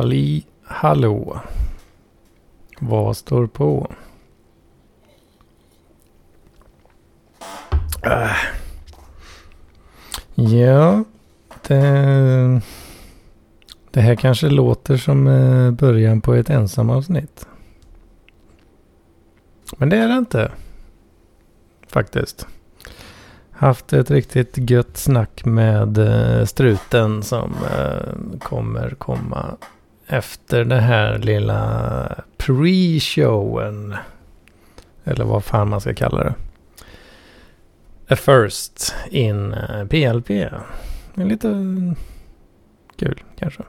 Halli hallå. Vad står på? Äh. Ja, det, det här kanske låter som eh, början på ett ensamavsnitt. Men det är det inte. Faktiskt. Haft ett riktigt gött snack med eh, struten som eh, kommer komma efter den här lilla pre-showen. Eller vad fan man ska kalla det. A first in eh, PLP. En lite kul kanske.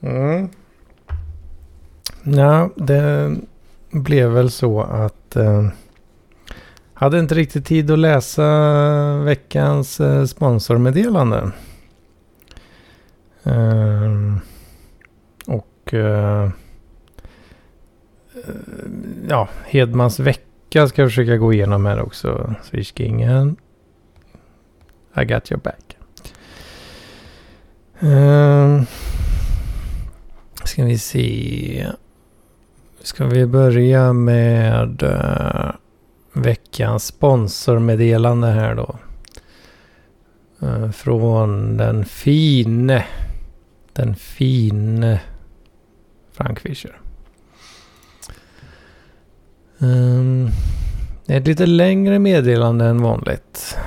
Mm. Ja, det blev väl så att eh, hade inte riktigt tid att läsa veckans eh, sponsormeddelande. Ehm, och uh, ja, Hedmans vecka ska jag försöka gå igenom här också. Swishkingen. I got your back. Uh, ska vi se. Ska vi börja med uh, veckans sponsormeddelande här då. Uh, från den fine den fine eh, Frank Fischer. Um, det är ett lite längre meddelande än vanligt.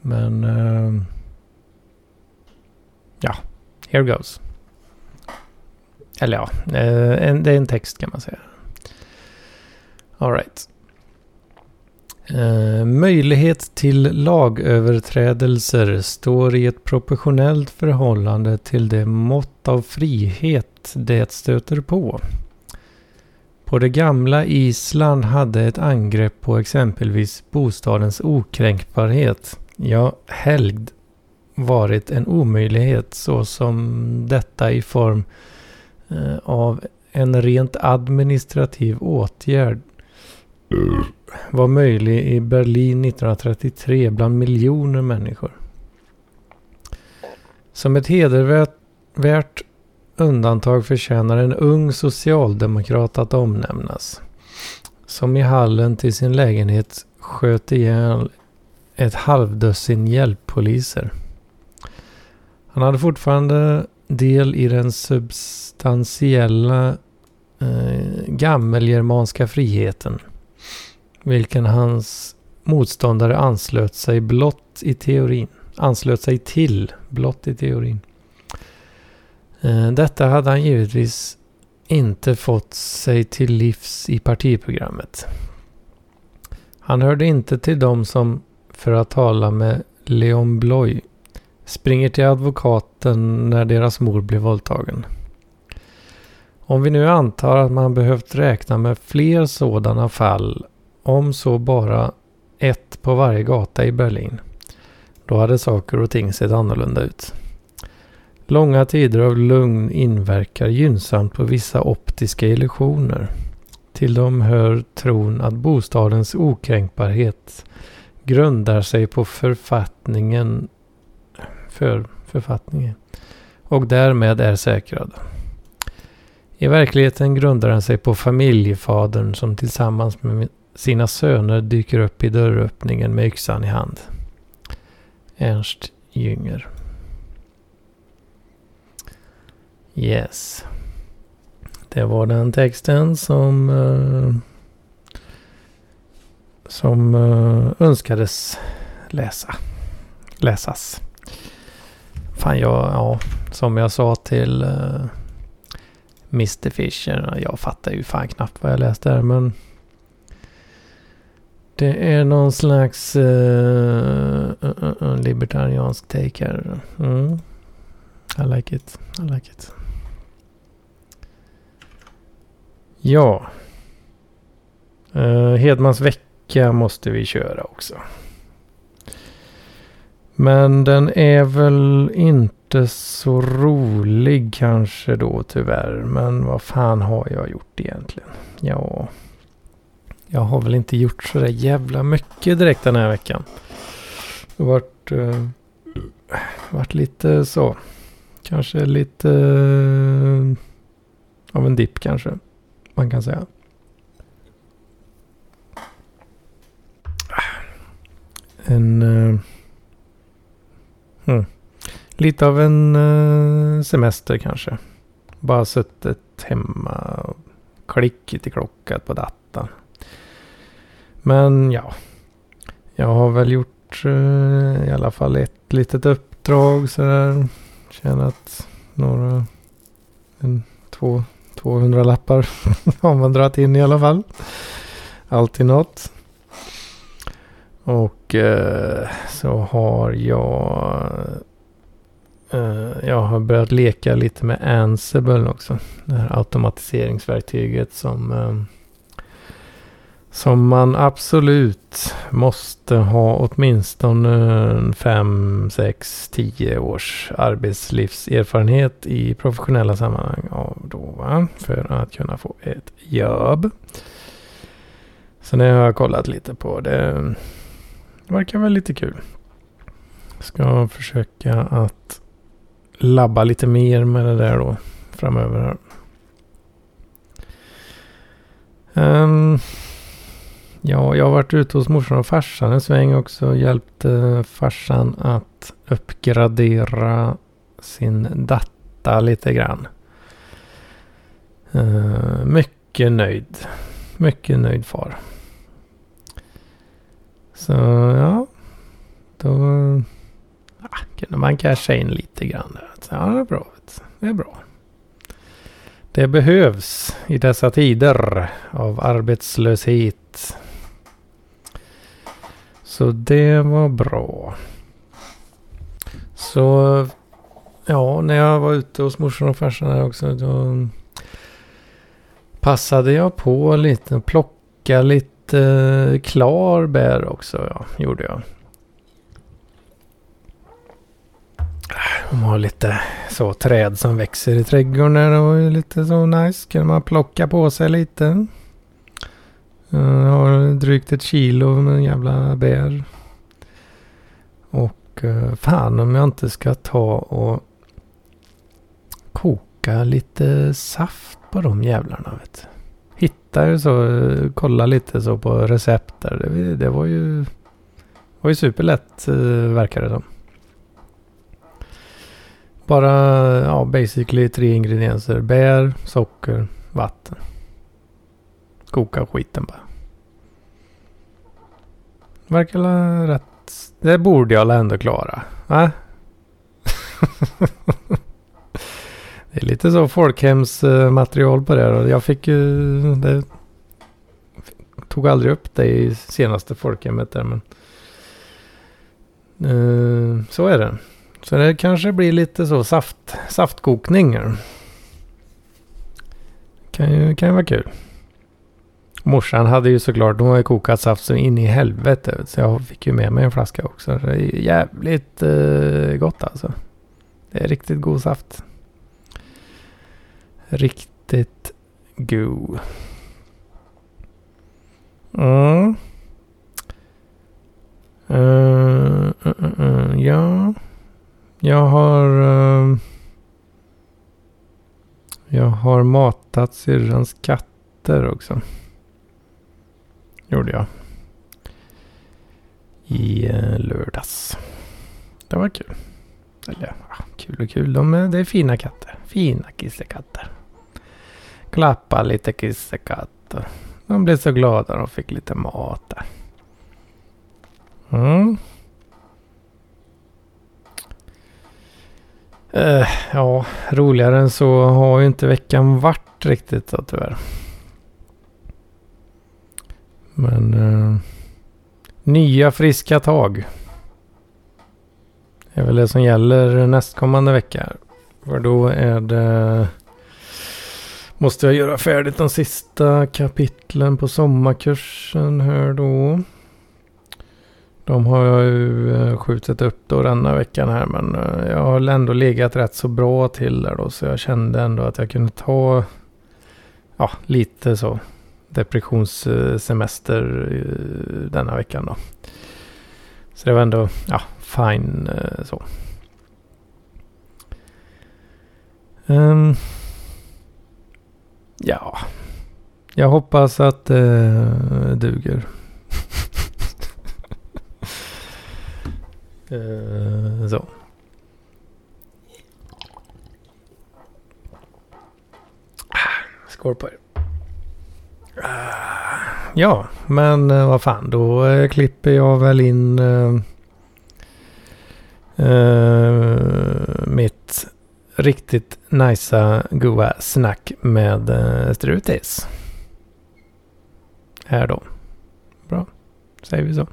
Men... Um, ja, here goes. Eller ja, uh, en, det är en text kan man säga. Alright. Eh, möjlighet till lagöverträdelser står i ett proportionellt förhållande till det mått av frihet det stöter på. På det gamla Island hade ett angrepp på exempelvis bostadens okränkbarhet, ja helgd, varit en omöjlighet så som detta i form eh, av en rent administrativ åtgärd var möjlig i Berlin 1933 bland miljoner människor. Som ett hedervärt undantag förtjänar en ung socialdemokrat att omnämnas. Som i hallen till sin lägenhet sköt ihjäl ett halvdussin hjälppoliser. Han hade fortfarande del i den substantiella eh, gammelgermanska friheten vilken hans motståndare anslöt sig blott i teorin. Anslöt sig till blott i teorin. Eh, detta hade han givetvis inte fått sig till livs i partiprogrammet. Han hörde inte till dem som, för att tala med Leon Bloy, springer till advokaten när deras mor blir våldtagen. Om vi nu antar att man behövt räkna med fler sådana fall om så bara ett på varje gata i Berlin. Då hade saker och ting sett annorlunda ut. Långa tider av lugn inverkar gynnsamt på vissa optiska illusioner. Till dem hör tron att bostadens okränkbarhet grundar sig på författningen för författningen och därmed är säkrad. I verkligheten grundar den sig på familjefadern som tillsammans med sina söner dyker upp i dörröppningen med yxan i hand. Ernst Jünger. Yes. Det var den texten som uh, som uh, önskades läsa. Läsas. Fan, jag, ja, som jag sa till eh, uh, Mr Fisher. Jag fattar ju fan knappt vad jag läste där men det är någon slags uh, uh, uh, libertariansk take här. Mm. I like it. I like it. Ja. Uh, Hedmans vecka måste vi köra också. Men den är väl inte så rolig kanske då tyvärr. Men vad fan har jag gjort egentligen? Ja. Jag har väl inte gjort så där jävla mycket direkt den här veckan. Det har varit, uh, varit lite så. kanske lite uh, av en dipp kanske. Man kan säga. En... Uh, hmm. Lite av en uh, semester kanske. Bara suttit hemma och klickit i klockan på datan. Men ja. Jag har väl gjort eh, i alla fall ett litet uppdrag sådär. Tjänat några... En, två, 200 lappar har man dragit in i alla fall. Alltid något. Och eh, så har jag eh, jag har börjat leka lite med Ansible också. Det här automatiseringsverktyget som, eh, som man absolut måste ha åtminstone 5, 6, 10 års arbetslivserfarenhet i professionella sammanhang av då, va? för att kunna få ett jobb. Så det har jag kollat lite på. Det verkar väl lite kul. Ska försöka att labba lite mer med det där då framöver. Um, ja, jag har varit ute hos morsan och farsan en sväng också. och Hjälpt eh, farsan att uppgradera sin data lite grann. Eh, mycket nöjd. Mycket nöjd far. Så ja. Då ja, kunde man casha in lite grann. Där. Så, ja, det är bra. Det är bra. Det behövs i dessa tider av arbetslöshet. Så det var bra. Så ja, när jag var ute hos morsan och farsan här också. Då passade jag på lite. och Plocka lite eh, klarbär också. Ja, gjorde jag. De har lite så träd som växer i trädgården där och lite så nice. Kan man plocka på sig lite. Jag har drygt ett kilo med jävla bär. Och eh, fan om jag inte ska ta och koka lite saft på de jävlarna vet Hittar så, eh, kolla lite så på recept där. Det, det var ju, var ju superlätt eh, verkar det som. Bara ja, basically tre ingredienser. Bär, socker, vatten. Koka skiten bara. Verkar rätt. Det borde jag ändå klara. Va? det är lite så folkhemsmaterial på det. här. Jag fick ju... Det tog aldrig upp det i senaste folkhemmet där men... Uh, så är det. Så det kanske blir lite så saft, saftkokning. Kan ju, kan ju vara kul. Morsan hade ju såklart, hon har ju kokat saft så in i helvete. Så jag fick ju med mig en flaska också. Det är jävligt eh, gott alltså. Det är riktigt god saft. Riktigt god. Mm. Uh, uh, uh, ja. Jag har... Eh, jag har matat syrrans katter också. Gjorde jag. I eh, lördags. Det var kul. Eller ja, kul och kul. De eh, det är fina katter. Fina kissekatter. Klappa lite kissekatter. De blev så glada de fick lite mat där. Mm. Uh, ja, roligare än så har ju inte veckan varit riktigt då tyvärr. Men eh, nya friska tag. Det är väl det som gäller nästkommande vecka. För då är det... Måste jag göra färdigt de sista kapitlen på sommarkursen här då. De har jag ju eh, skjutit upp då denna veckan här men eh, jag har ändå legat rätt så bra till där då så jag kände ändå att jag kunde ta ja, lite så depressionssemester eh, denna veckan då. Så det var ändå ja, fine eh, så. Um, ja, jag hoppas att det uh, duger. uh, så. Skål på er. Ja, men eh, vad fan, då eh, klipper jag väl in uh, mitt riktigt nicea goa snack med uh, Strutis. Här då. Bra, säger vi så.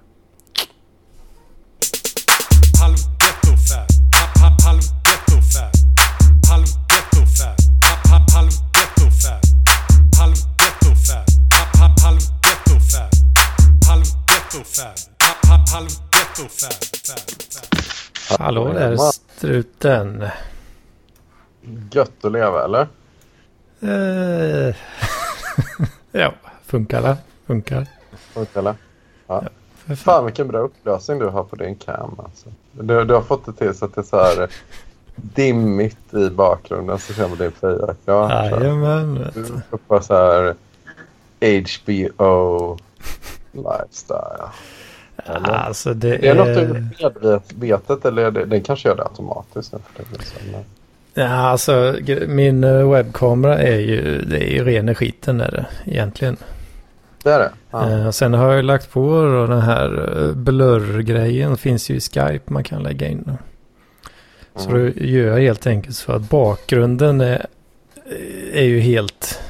Hallå där struten. Gött att leva eller? Uh, ja, funkar det? Funkar. Funkar det? Ja. ja fan vilken bra upplösning du har på din cam. Alltså. Du, du har fått det till så att det är så här dimmigt i bakgrunden så ser man din fejak. Ja, Jajamän. Du får så här HBO lifestyle. Eller? Alltså det, det är, är något du medvetet eller är det, den kanske gör det automatiskt? Nu för det Ja, alltså min eh, webbkamera är ju, det är ju rena skiten är det egentligen. Det är det? Ja. Eh, sen har jag lagt på då den här eh, blur-grejen. Finns ju i Skype man kan lägga in. Så mm. då gör jag helt enkelt så att bakgrunden är, är ju helt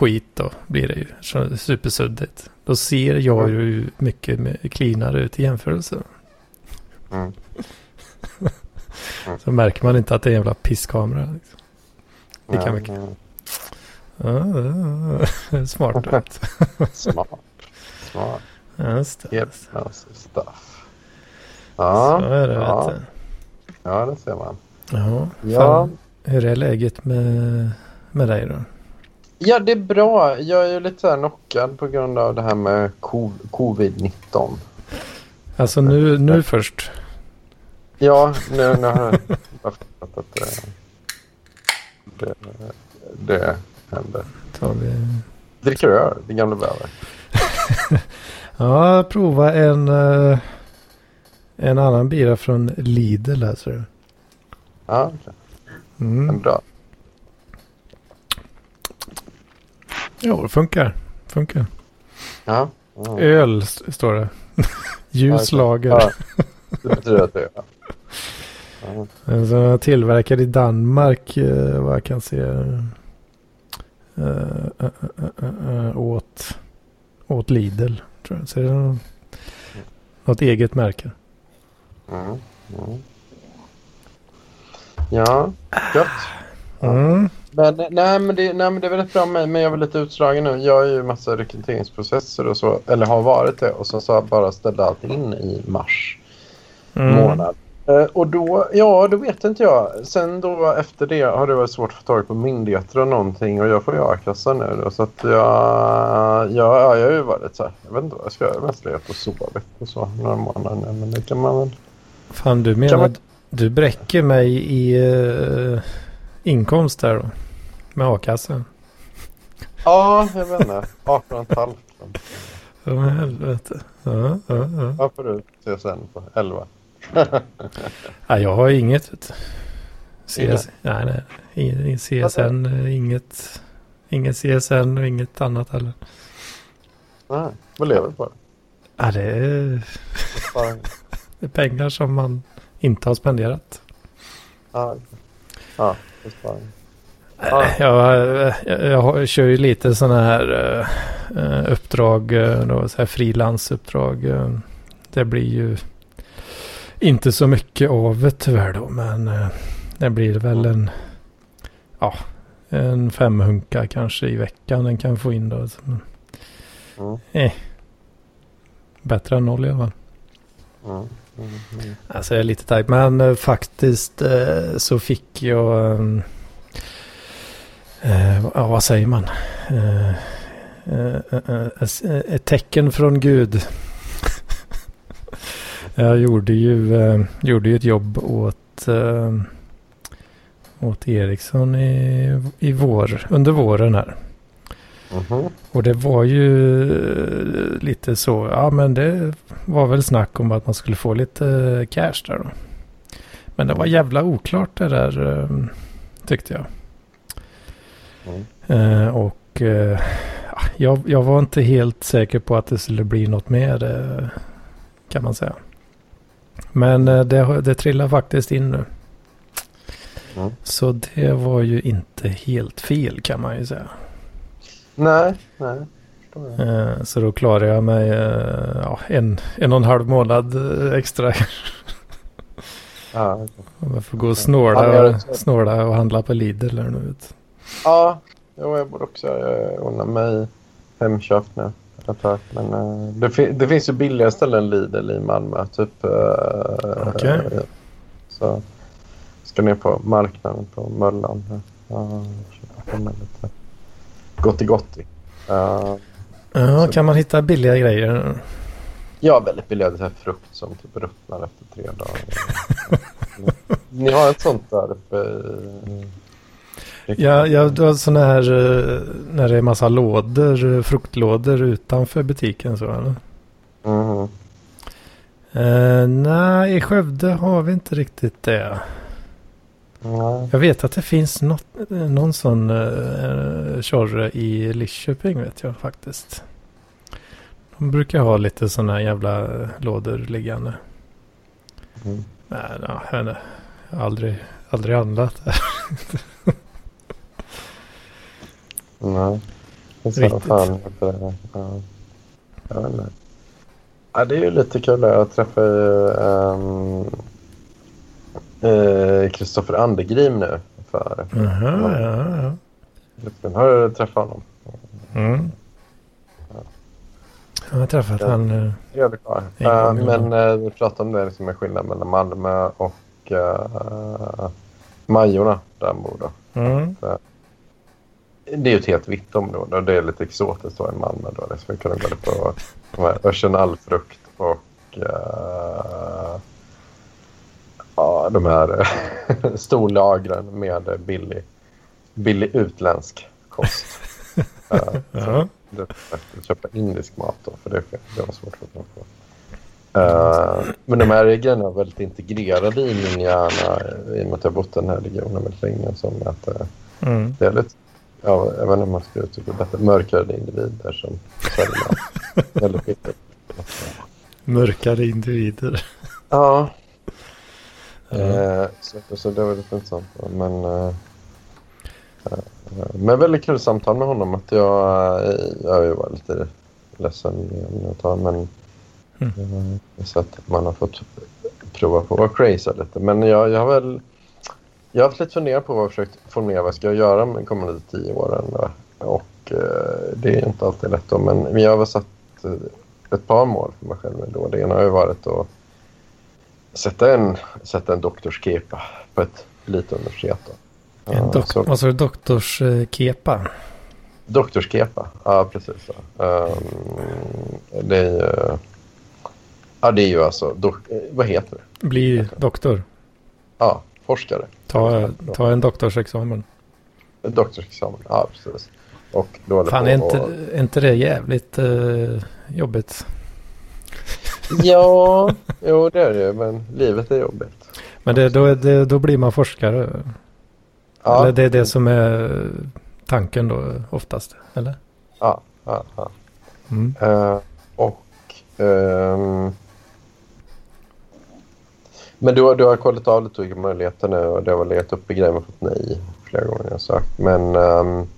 skit då blir det ju. Så supersuddigt. Då ser jag mm. ju mycket cleanare ut i jämförelse. Mm. Så märker man inte att det är en jävla pisskamera. Liksom. Lika mycket. Mm. smart. Smart. Smart. Just det. Hypnosis stuff. Ja, Så är det ja. Ja, det ser man. Ja. ja. hur är läget med, med dig då? Ja, det är bra. Jag är ju lite så knockad på grund av det här med covid-19. Alltså nu, nu först? Ja, nu, nu har jag fattat att det, det, det händer. Tar vi... Dricker du öl? Det gamla bäver? ja, prova en, uh, en annan bira från Lidl här ser du. Ja, okej. Okay. Mm. Bra. Jo, det funkar. Funkar. Ja. Mm. Öl står det. Ljus lager. Ja, det betyder att det är. Alltså, tillverkad i Danmark eh, vad jag kan se. Uh, uh, uh, åt, åt Lidl. Tror jag. Så det är något, något eget märke. Mm. Mm. Ja, gött. Mm. Men, nej, men det, nej, men det är väldigt bra med men jag är lite utslagen nu. Jag är ju massa rekryteringsprocesser och så, eller har varit det. Och så, så bara ställde allt in i mars mm. månad. Uh, och då, ja, då vet inte jag. Sen då efter det har det varit svårt att få tag på myndigheter och någonting. Och jag får ju a-kassa nu då, Så att jag, ja, jag har ju varit så här. Jag vet inte vad jag ska göra. Mest legat och sovit och så några månader nu. Men det kan man väl. Fan, du menar man... du bräcker mig i uh, inkomst där då? Med a-kassan? Ja, jag vet inte. 18,5. Ja, men helvete. Ja, ja, ja. Vad får du CSN på? 11? ja, jag har inget. CS, nej, nej. Ingen CSN, inget, inget CSN och inget annat heller. Nej, vad lever du på? Ja, det är, det är pengar som man inte har spenderat. Ja, ja besparing. Ja. Jag, jag, jag, kör ju lite sådana här uh, uppdrag, uh, så här frilansuppdrag. Uh, det blir ju inte så mycket av det tyvärr då, men det blir väl en, ja, en femhunka kanske i veckan den kan få in då. Men, mm. eh, bättre än noll i alla fall. Mm. Mm. Mm. Alltså jag är lite tajt, men faktiskt så fick jag um, eh, ja, vad säger man? Eh, eh, eh, eh ett tecken från Gud. jag gjorde ju, gjorde ju ett jobb åt åt Ericsson i, i vår, under våren här. Mhm. Och det var ju lite så, ja men det var väl snack om att man skulle få lite cash där då. Men det var jävla oklart det där tyckte jag. Mm. Eh, och eh, ja, jag, jag var inte helt säker på att det skulle bli något mer eh, kan man säga. Men eh, det, det trillar faktiskt in nu. Mm. Så det var ju inte helt fel kan man ju säga. Nej, nej. Eh, Så då klarar jag mig ja, en, en och en halv månad extra. Ja. Om jag får gå och Ja, snåla, jag- snåla och handla på Lidl eller nu. vet. Ja jo, jag borde också unna mig Hemköp nu. Men eh, det, det finns ju billiga ställen Lidl i Malmö. Typ, uh, Okej. Så ska ner på marknaden på Möllan. Uh, köpa hem lite gotti gotti. Uh, Ja, kan man hitta billiga grejer? ja, väldigt billiga så här frukt som typ ruttnar efter tre dagar. Ni har ett sånt där uppe i... Ja, ja du har sådana här eh, när det är massa lådor, eh, fruktlådor utanför butiken så eller? Mhm. Eh, nej, i Skövde har vi inte riktigt det. Nej. Jag vet att det finns något, någon sån uh, tjorre i Lidköping vet jag faktiskt. De brukar ha lite sådana jävla lådor liggande. Mm. Nej, jag inte. Jag har aldrig, aldrig handlat där. Nej. Det är Riktigt. fan det. Ja. Jag vet inte. Ja, det är ju lite kul. Jag träffade ju ehm, eh, Kristoffer Andegrim nu. För, Jaha, ja, ja. har du träffat honom? Mm. Jag har träffat Ja. han. eh, karl. En gång Eh, Men eh, vi pratade om det liksom med skillnad mellan Malmö och uh, Majorna där han bor. Då. Mm. Det är ju ett helt vitt område och det är lite exotiskt då i Malmö. Då. Det skulle kunna gå på de här örsenallfrukt och eh, ja, de här storlagren med billig, billig utländsk kost. Eh, Ja. det är bättre att köpa indisk mat då, för det, det var svårt att tag på. Eh, men de här grejerna är väldigt integrerade i min hjärna i och med att jag har bott i den här regionen väldigt länge. Som att, eh, Mm. det är lite, ja, jag vet inte om man ska uttrycka det bättre, mörkare individer som säljer. Mörkare individer. Ja, Ja. eh, så, så det var lite intressant. Men, eh, eh, men väldigt kul samtal med honom. Att jag, eh, jag varit lite ledsen ett tag, men Mm. eh, så att man har fått prova på att crazy lite. Men jag, jag har väl jag har haft lite funderingar på vad jag försökt formulera vad jag ska göra de kommande tio åren. Och eh, det är inte alltid lätt då, men, jag har satt eh, ett par mål för mig själv då. Det ena har ju varit att sätta en, sätta en doktorskepa på ett elituniversitet. då. En dok- så- vad sa du? Doktorskepa? Doktorskepa, ja precis. Ehm, det är ju... Ja, det är ju alltså... Dok- eh, vad heter det? Bli doktor. Ja, forskare. Ta, ta en doktorsexamen. Doktorsexamen, ja precis. Och då Fan, är inte, och- är inte det jävligt eh, jobbigt? Ja, jo det är det men livet är jobbigt. Men det, då, det, då blir man forskare. Ja, Eller det är det som är tanken då oftast. Eller? ja, ja, ja. Mm. Eh, och... ehm, men du, har- du har kollat av lite olika möjligheter nu och det har legat upp i grejer och fått nej flera gånger jag sökt. Men um,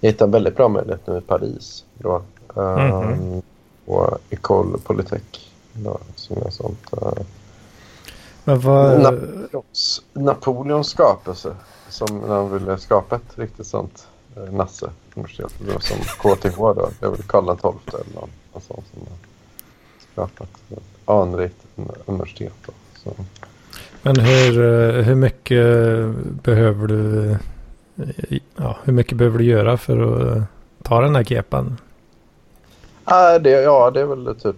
jag hittade en väldigt bra möjlighet nu i Paris. Då, um, Mhm. Och École Polytech. Då, som är sånt. Uh, Men vad... Napoleons, Napoleons skapelse. Som när han ville skapa ett riktigt sånt eh, Nasse-universitet. Då, som KTH då. Det är väl Karl XII eller någon, någon sån som har skapat ett anrikt universitet. Då. Så, Men hur, eh, hur mycket behöver du... Ja, hur mycket behöver du göra för att ta den här kepan? ah, det, ja, det är väl typ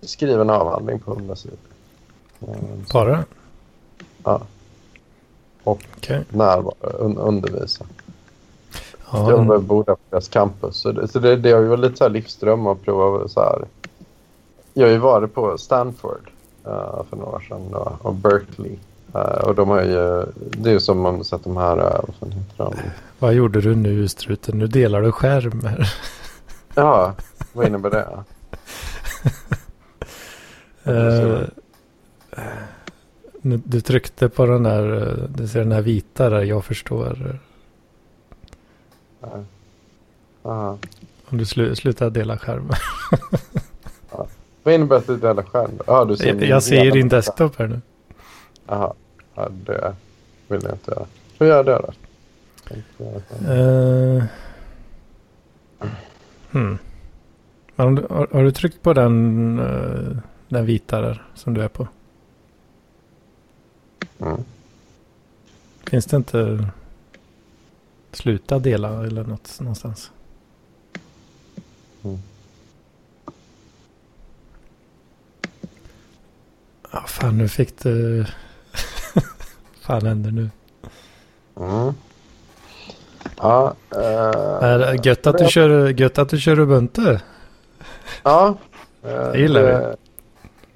skriva en avhandling på 100 sidor. Så, Bara? Ja. och Okej. närvara, un, undervisa. Ja, jag där på deras campus. Så det, så det, det har ju lite så här livsdröm att prova så här. Jag har ju varit på Stanford för några år sedan då, och Berkeley. Eh, och de har ju, det är ju som om man sett de här, uh, vad fan heter de? Vad gjorde du nu struten? Nu delar du skärm. Ja, vad innebär det? Eh, nu- du tryckte på den där, eh, du ser den här vita där, jag förstår. Aha. Om du slu, slutar dela skärm. Vad innebär att du delar då? Ja, du ser Jag, jag ser din desktop här nu. Jaha, ja, det vill jag inte göra. Får jag göra det då? Jag. Uh, hmm. Har, har du tryckt på den, eh, den vita där som du är på? Mm. Finns det inte sluta dela eller något någonstans? Mm. Ja, fan nu fick du... fan händer nu? Mm. Ja, eh, Är det gött att du kör, gött att du kör Ubuntu? Ja. eh, gillar det-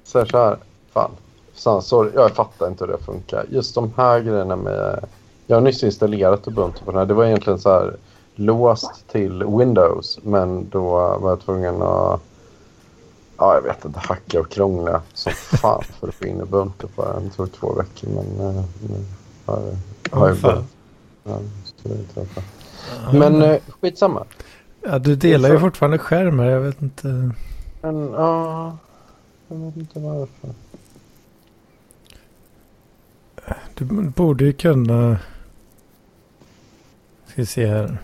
Så här, så här. Fan. Fan, sorry. Jag fattar inte hur det funkar. Just de här grejerna med... Jag har nyss installerat Ubuntu på den här. Det var egentligen så här låst till Windows. Men då var jag tvungen att... Ja, jag vet inte. Hacka och krångla som fan för att få in Ubuntu på den. Det tog två veckor men... eh, nu har jag- har jag börjat. Men eh, skitsamma. Ja, du delar ju fortfarande skärm här. Jag vet inte. Men ja, jag vet inte varför. Du borde ju kunna... Ska vi se här.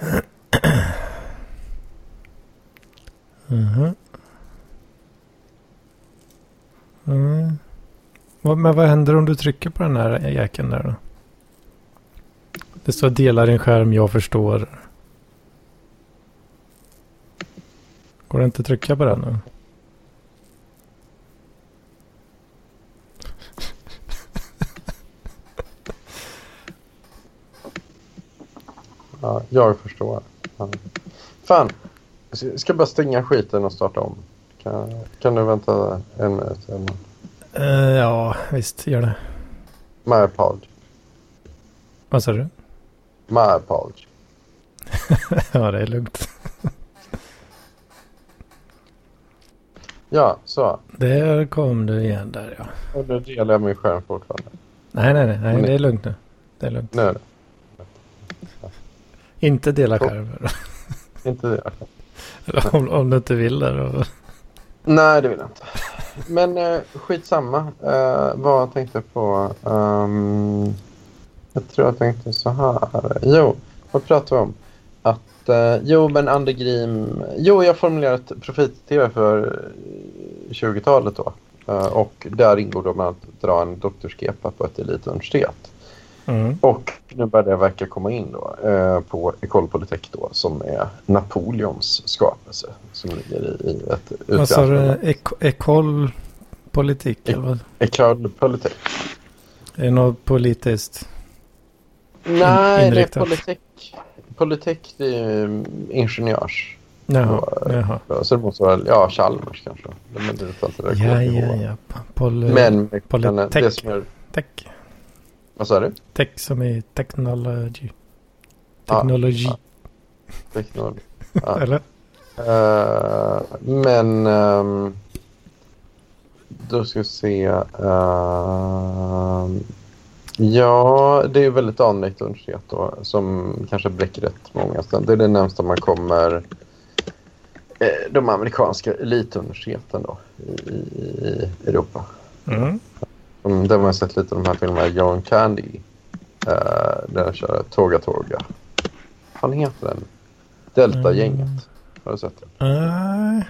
Mhm. Mm. Men vad händer om du trycker på den här jäkeln där då? Det står dela din skärm, jag förstår. Går det inte att trycka på den? nu? Ja, jag förstår. Fan, jag ska bara stänga skiten och starta om. Kan, kan du vänta en minut? nåt? Eh, ja, visst, gör det. My apology. Vad sa du? My apology. ja, det är lugnt. Ja, så. Där kom du igen där ja. Och nu delar jag min skärm fortfarande. Nej, nej, nej, nej Nej. det är lugnt nu. Det är lugnt. Nu är det. Inte dela Oh. skärm. Inte det. Eller om, om du inte vill det då. Nej, det vill jag inte. Men eh, skitsamma. Eh, vad tänkte jag på? Um, jag tror jag tänkte så här. Jo, vad pratar vi om? Att, eh, jo, men Andegrim... Jo, jag har formulerat profit-tv för eh, 20-talet då. Eh, och där ingår då med att dra en doktorskepa på ett elituniversitet. Mm. Och nu börjar det verka komma in då eh, på Ecole Polytech då som är Napoleons skapelse som ligger i, i ett Vad sa du? eller vad? Ecole Polytech. Är det något politiskt? Nej, det är inriktat. Polytech. Polytech det är ju ingenjörs. Jaha, Och, jaha. Så det måste vara, ja, Chalmers kanske. Men det är inte alltid det Ja, ja, ja. Pol Men Polytech. det som är, Tech. Vad sa du? Tech som är technology. Technology. ja. Teknologi. Ja. Eller? Eh, men ehm, då ska vi se. ehm, ja, det är väldigt anrikt universitet då som kanske bräcker rätt många. ställen. Det är det närmsta man kommer eh, de amerikanska elituniversiteten då i, i, i Europa. Mm. Mm, där har man sett lite av de här filmerna. John Candy. Uh, där jag kör Tåga Tåga. Vad heter den? Delta-gänget. Mm. Har du sett det? Nej,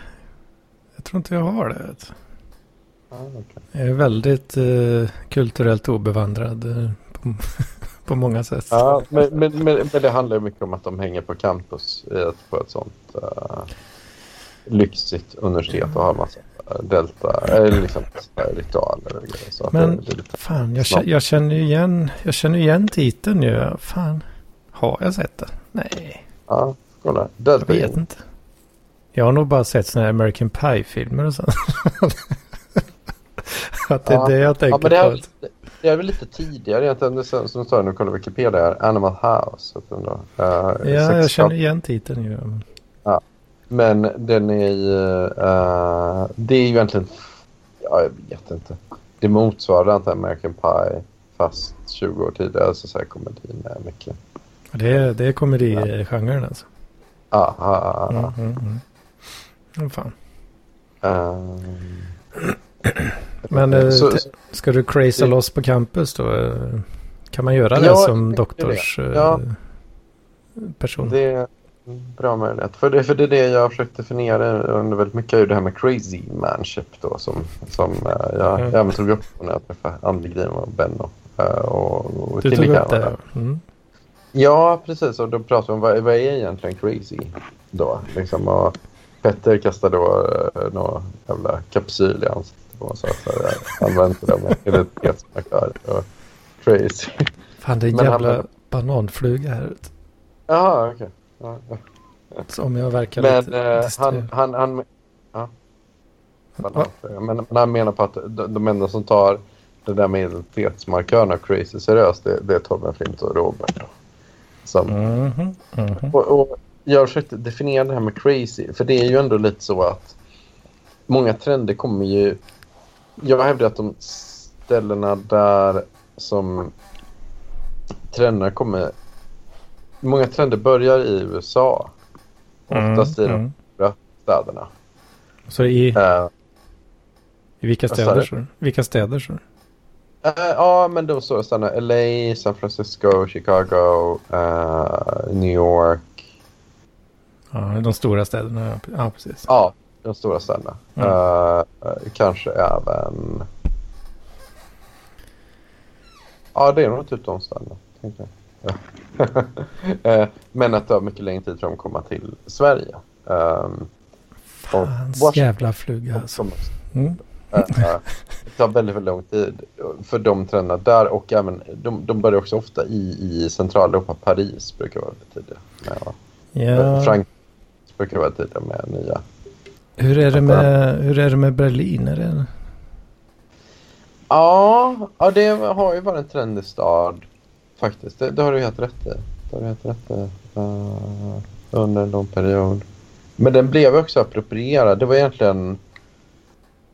jag tror inte jag har det. Ah, okej. Jag är väldigt eh, kulturellt obevandrad eh, på, på många sätt. Ja, men, men, men, men det handlar ju mycket om att de hänger på campus i ett, på ett sånt uh, lyxigt universitet och har massa delta, eller liksom ritualer och grejer. Så Men fan, jag, jag, känner igen, jag känner igen titeln ju. Fan, har jag sett den? Nej. Ja, kolla. Delta jag vet in. inte. Jag har nog bara sett sådana här American Pie-filmer och sånt. att det är ja. det jag tänker ja, men det är, på. Det är väl lite tidigare egentligen. Som, som står nu kollar Wikipedia här. Animal House. Ändå, uh, ja, jag känner igen titeln ju. Ja. Men den är ju... Uh, det är ju egentligen... Ja, jag vet inte. Det motsvarar inte American Pie fast 20 år tidigare. Så här komedi med mycket. Det är, det är komedigenren ja. alltså? Ja, ja. Mm, mm, mm. Oh, fan. Um, Men eh, så, ska du crazy det, loss på campus då? Kan man göra det ja, som doktors det. Ja. Det är bra möjlighet. För det, för det är det jag har försökt definiera under väldigt mycket. Är det här med crazy manship då. Som, som uh, jag mm. även tog upp när jag träffade Andegrim och Benno. Uh, och, och du tog upp det? Mm. Ja, precis. Och då pratar vi om vad, vad är egentligen crazy då? Liksom, och Petter kastade då uh, någon jävla kapsyl i ansiktet på mig. Så jag använde det med identitetsmarkör. Crazy. Fan, det är en jävla han... bananfluga här ute. Jaha, okej. Okay. Som jag verkar men, lite uh, han, han, han, ja. Men, men han menar på att de, de enda som tar det där med identitetsmarkörerna crazy seriöst, det, det är Torben Flint och Robert. Som, mm -hmm, mm -hmm. Och, och, jag försökte definiera det här med crazy, för det är ju ändå lite så att många trender kommer ju... Jag hävdar att de ställena där som trenderna kommer... Många trender börjar i USA. Oftast mm, i de mm. stora städerna. Så i, uh, i vilka städer? Så? Vilka städer? Så? Uh, ja, men de stora städerna. LA, San Francisco, Chicago, uh, New York. Ja, de stora städerna. Ja, precis. Ja, de stora städerna. Mm. Kanske även... Ja, det är nog typ de städerna. uh, men att det har mycket längre tid för dem att komma till Sverige. Um, Fans jävla fluga alltså. Mm. Uh, det tar väldigt, väldigt lång tid för de trenderna där och även de, de börjar också ofta i, i Centraleuropa. Paris brukar vara väldigt tidiga. Ja. Frankrike brukar vara tidiga med nya. Hur är det med, hur är det med Berlin? Är det... Ja, ja, det har ju varit en trendig stad faktiskt. Det, det har du helt rätt i. Det har du helt rätt i. Uh, under en lång period. Men den blev också approprierad. Det var egentligen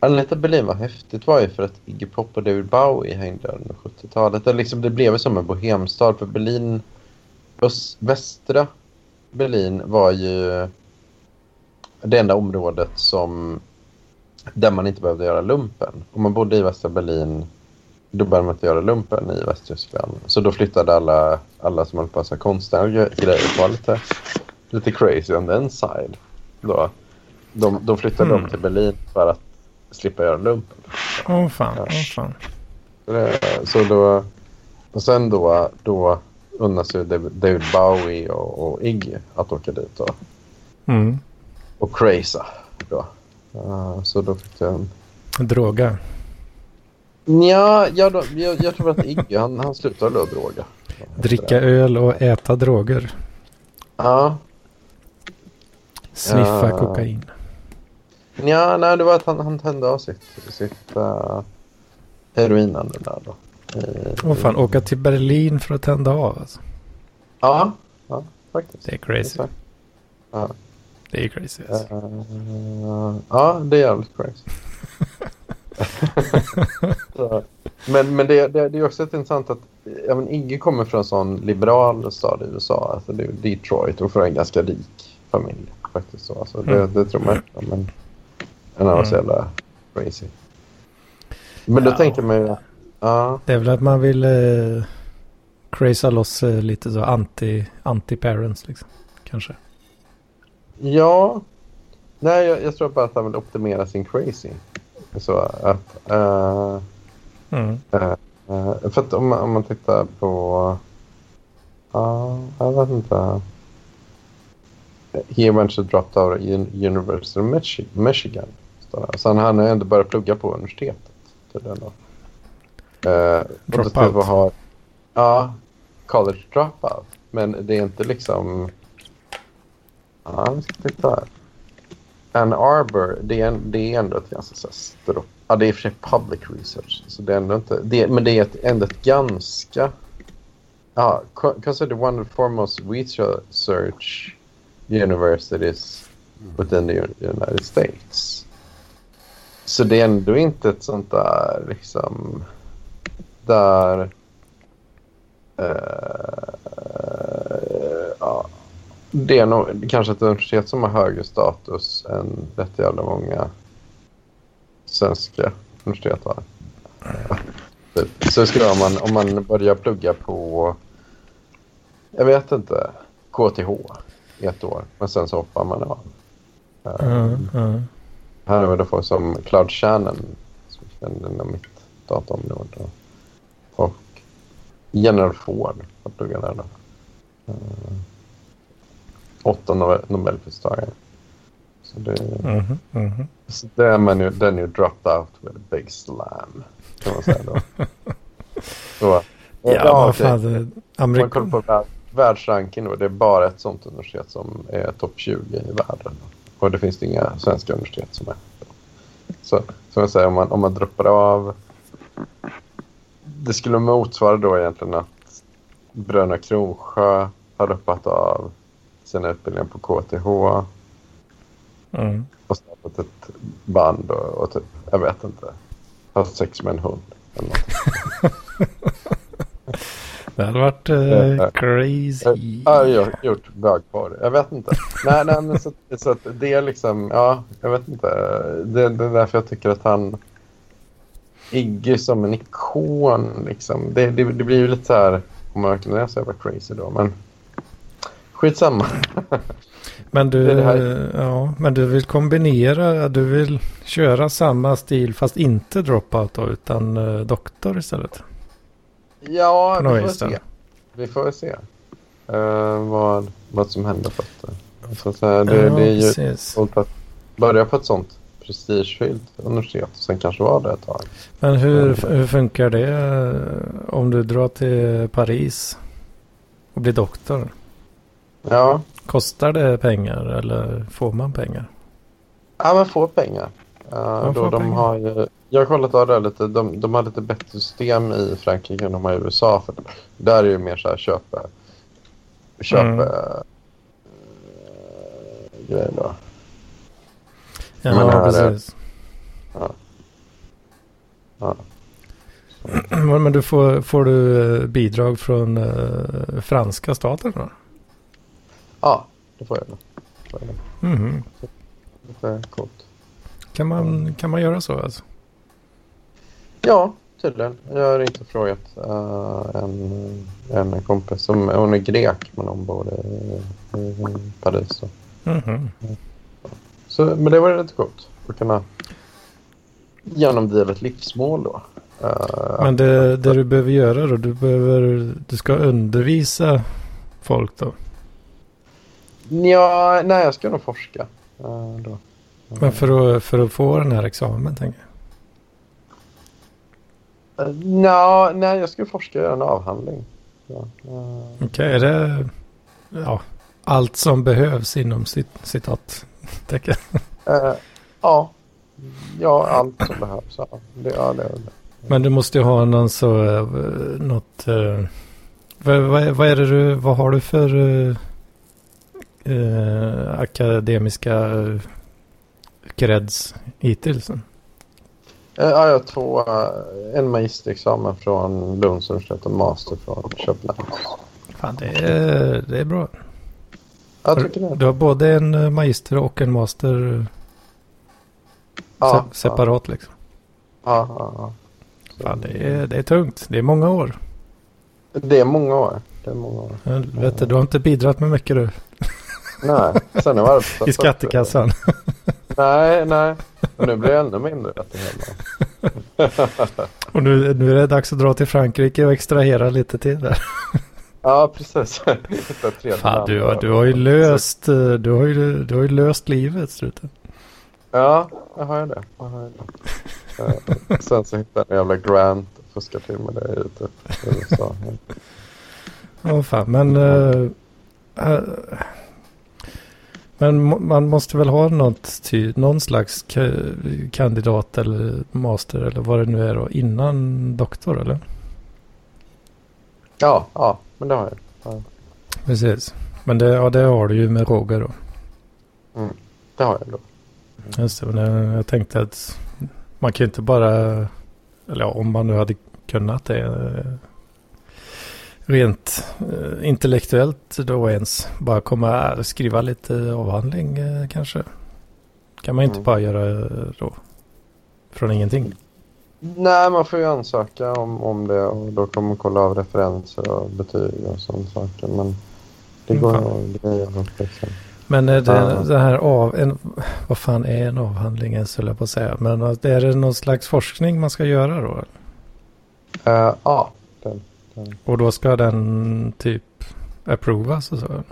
Anledningen till att Berlin var häftigt var ju för att Iggy Pop och David Bowie hängde under 70-talet. Det, liksom, det blev som en bohemstad för Berlin, öst, västra Berlin var ju det enda området som där man inte behövde göra lumpen. Om man bodde i västra Berlin då behövde man inte göra lumpen i Västtyskland. Så då flyttade alla, alla som höll på med konstnärliga grejer på lite, lite crazy on the inside. Då. De, de flyttade mm. dem till Berlin för att slippa göra lumpen. Åh oh, fan, ja. oh, fan. Så då, och sen då, då unnas ju David Bowie och, och Iggy att åka dit då. Mm. Och craza då. Uh, så då fick jag en... Droga? Ja, jag, jag, jag tror att Iggy han, han slutade då droga. Dricka öl och äta droger? Ja. Sniffa uh, kokain? Ja, nej, det var att han, han tände av sitt, sitt uh, heroinande där då. Vad fan, åka till Berlin för att tända av alltså? Ja, ja faktiskt. Det är crazy. Ja. Det är crazy alltså. uh, Ja, det är jävligt crazy. men men det, det, det, är också intressant att ja, men Iggy kommer från en sån liberal stad i USA. Alltså det är Detroit och från en ganska rik familj. Faktiskt så. Alltså, det, mm. det tror man men han var så jävla crazy. Men då ja. tänker man ju... Ja. Det är väl att man vill eh, craza loss eh, lite så anti, anti-parents liksom. Kanske. Ja. Nej, jag, jag, tror bara att han vill optimera sin crazy. Så. Uh, mm. uh, uh, för att om, om man tittar på... Ja, jag vet inte. He eventually dropped out of University of Michigan. Sen han har ändå börjat plugga på universitetet. Tydligen då. Eh, Dropout. Har, ja, college dropout. Men det är inte liksom... Ja, vi ska titta här. Ann Arbor, det är, det är ändå ett ganska så här. Ja, det är i och för sig public research. Så det är ändå inte, det, men det är ett, ändå ett ganska... Ja, co- consider one of the foremost research universities within the United States. Så det är ändå inte ett sånt där liksom... Där... Uh, det är nog kanske ett universitet som har högre status än rätt jävla många svenska universitet har. Så skulle om man, om man börjar plugga på, jag vet inte, KTH i ett år. Men sen så hoppar man av. Mm, mm. Här har vi då folk som Cloud Shannon, som känner inom mitt dataområde. Och General Ford har pluggat där då. Eh, åtta Nobel- Nobelpristagare. Så det, Mhm, mhm. så det är ju, den är ju dropped out with a big slam. Kan man säga då. så, Ja, vad det- fan. det- om man kollar på värld, världsranking då, det är bara ett sånt universitet som är topp 20 i världen. Och det finns det inga svenska universitet som är. Så som jag säger, om man, om man droppar av. Det skulle motsvara då egentligen att Bröderna Kronsjö har droppat av sina utbildningar på KTH Mm. och startat ett band och, och typ, jag vet inte, haft sex med en hund. Eller. Det hade varit uh, crazy. Ja, jag har gjort bögporr. Jag vet inte. nej, nej, men så, så att det är liksom, ja, jag vet inte. Det, det är därför jag tycker att han Iggy som en ikon liksom. Det, det, det blir ju lite så här, om man verkligen är så jävla crazy då, men skitsamma. Men du, det det ja, men du vill kombinera, du vill köra samma stil fast inte dropout då, utan uh, doktor istället. Ja, vi får se. Vi får se vad, vad som händer. För att, så att, säga, det, ja, det är ju precis. att börja på ett sånt prestigefyllt universitet och sen kanske vara det ett tag. Men hur, hur funkar det eh, om du drar till Paris och blir doktor? Ja, Kostar det pengar eller får man pengar? Ja, man får pengar. Uh, Man då får de pengar. har ju, jag har kollat av det lite. De, de har lite bättre system i Frankrike än de har i USA. För där är det ju mer så här köpa... Köpa... Mm. eh, grejer då. Ja, Men här är- precis. Ja. Men men du får, får du eh, bidrag från eh, franska staten då? Ja, det får jag. då. Det får jag då. Mhm. Kan, man, kan man göra så alltså? Ja, tydligen. Jag har inte frågat eh, en, en kompis. Som, hon är grek, men hon bor i, i Paris. Mhm. Så, men det var lite coolt att kunna genomdriva ett livsmål då. Eh, Men det, det du behöver göra då, du behöver, du ska undervisa folk då. Ja, nej, jag ska nog forska. eh, då. Men för att, för att få den här examen tänker jag. Eh, nja, nej, jag ska forska och göra en avhandling. Ja, eh, Okej, är det ja, allt som behövs inom cit, citattecken? eh, ja, ja, allt som behövs. Ja, det, ja, det det. Men du måste ju ha någon så, något, vad, vad är det du, vad har du för eh, akademiska eh, creds hittills? Eh, Ja, jag eh, en magisterexamen från Lunds universitet och master från Köpenhamn. Fan, det är, det är bra. Jag tycker det. Du har både en magister och en master Ja, se, separat liksom. Ja, ja, ja. Fan, det, är, det är tungt. Det är många år. Det är många år. Det är många år. Helvete, du har inte bidragit med mycket du. Nej, sen har jag varit I skattekassan. Nej, nej. Och nu blir det ännu mindre det hela. Och nu, nu är det dags att dra till Frankrike och extrahera lite till där. Ja, precis. Fan, du, har- du har ju löst, eh, du har ju, du har ju löst livet struten. Ja, jag har ju det. Jag har ju det. uh, sen så hittade jag en jävla grant och fuskade till med det i typ USA. Åh oh, fan, men... Uh, uh, men man måste väl ha något ty, någon slags kandidat eller master eller vad det nu är då innan doktor eller? Ja, ja, men det har jag. Ja. Precis. Men det, ja, det har du ju med Roger då. Mm, det har jag då. Mm. Just det, men jag, tänkte att man kan inte bara, eller ja, om man nu hade kunnat det rent eh, intellektuellt då ens bara komma och skriva lite avhandling eh, kanske. Kan man inte mm. bara göra då från ingenting? Nej, man får ju ansöka om, om det och då kommer man kolla av referenser och betyg och sådana saker. Men det går mm. att greja liksom. Men är det, uh. det här av, en, vad fan är en avhandling ens höll jag på att säga. Men är det någon slags forskning man ska göra då? Uh, ja, den. Och då ska den typ approvas och så?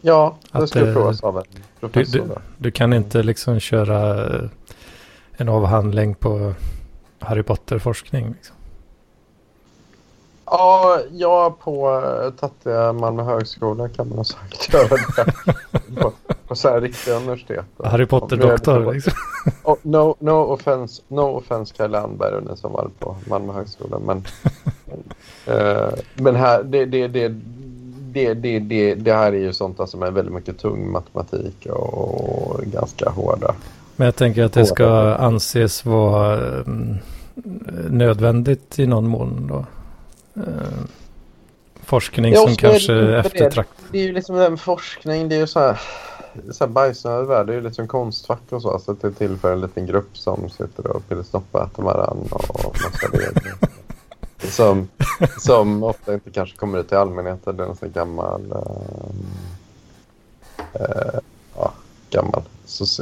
Ja, det ska approvas av en professor. Du, du, du, kan inte liksom köra en avhandling på Harry Potter-forskning? Liksom. Ja, ja, på eh, Tattiga Malmö högskola kan man ha sagt göra det. på, på så här riktiga universitet. Harry Potter-doktor liksom. Oh, no, no offense, no offense Kaj Landberg och ni som var på Malmö högskola. Men, uh, men här, det, det, det, det, det, det, det här är ju sånt alltså med väldigt mycket tung matematik och ganska hårda. Men jag tänker att det ska anses vara um, nödvändigt i någon mån då. Uh, forskning som kanske är eftertraktad. Det är ju liksom den forskning, det är ju så här, så här bajsnödig värld. Det är ju liksom konstfack och så. Så det är till för en liten grupp som sitter och vill stoppa äter varandra och massa regler. som, som ofta inte kanske kommer ut till allmänheten. Det är en sån gammal... Uh, uh, ja, gammal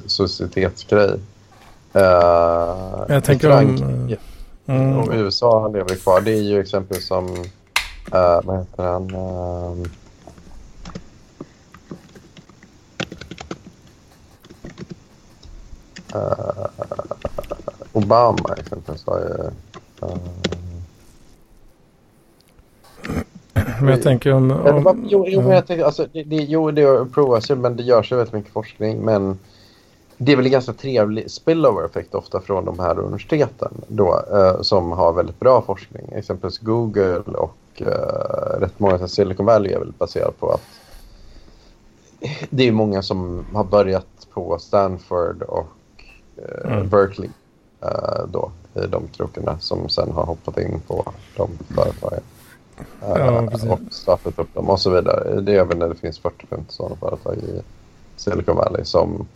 societetsgrej. Uh, jag tänker om... Mm. Och USA lever kvar. Det är ju exempel som, uh, vad heter han? Uh, uh, Obama exempelvis har ju... Men jag tänker om... om jo, jo, men jag tänker, alltså, det, det, jo, det provas ju, men det görs ju väldigt mycket forskning. Men det är väl en ganska trevlig spillover-effekt ofta från de här universiteten då, eh, som har väldigt bra forskning. Exempelvis Google och eh, rätt många Silicon Valley är väl baserat på att det är många som har börjat på Stanford och eh, mm. Berkeley eh, då, i de krokarna som sen har hoppat in på de företagen. Ja, eh, och startat upp dem och så vidare. Det är även när det finns 40-50 sådana företag i Silicon Valley som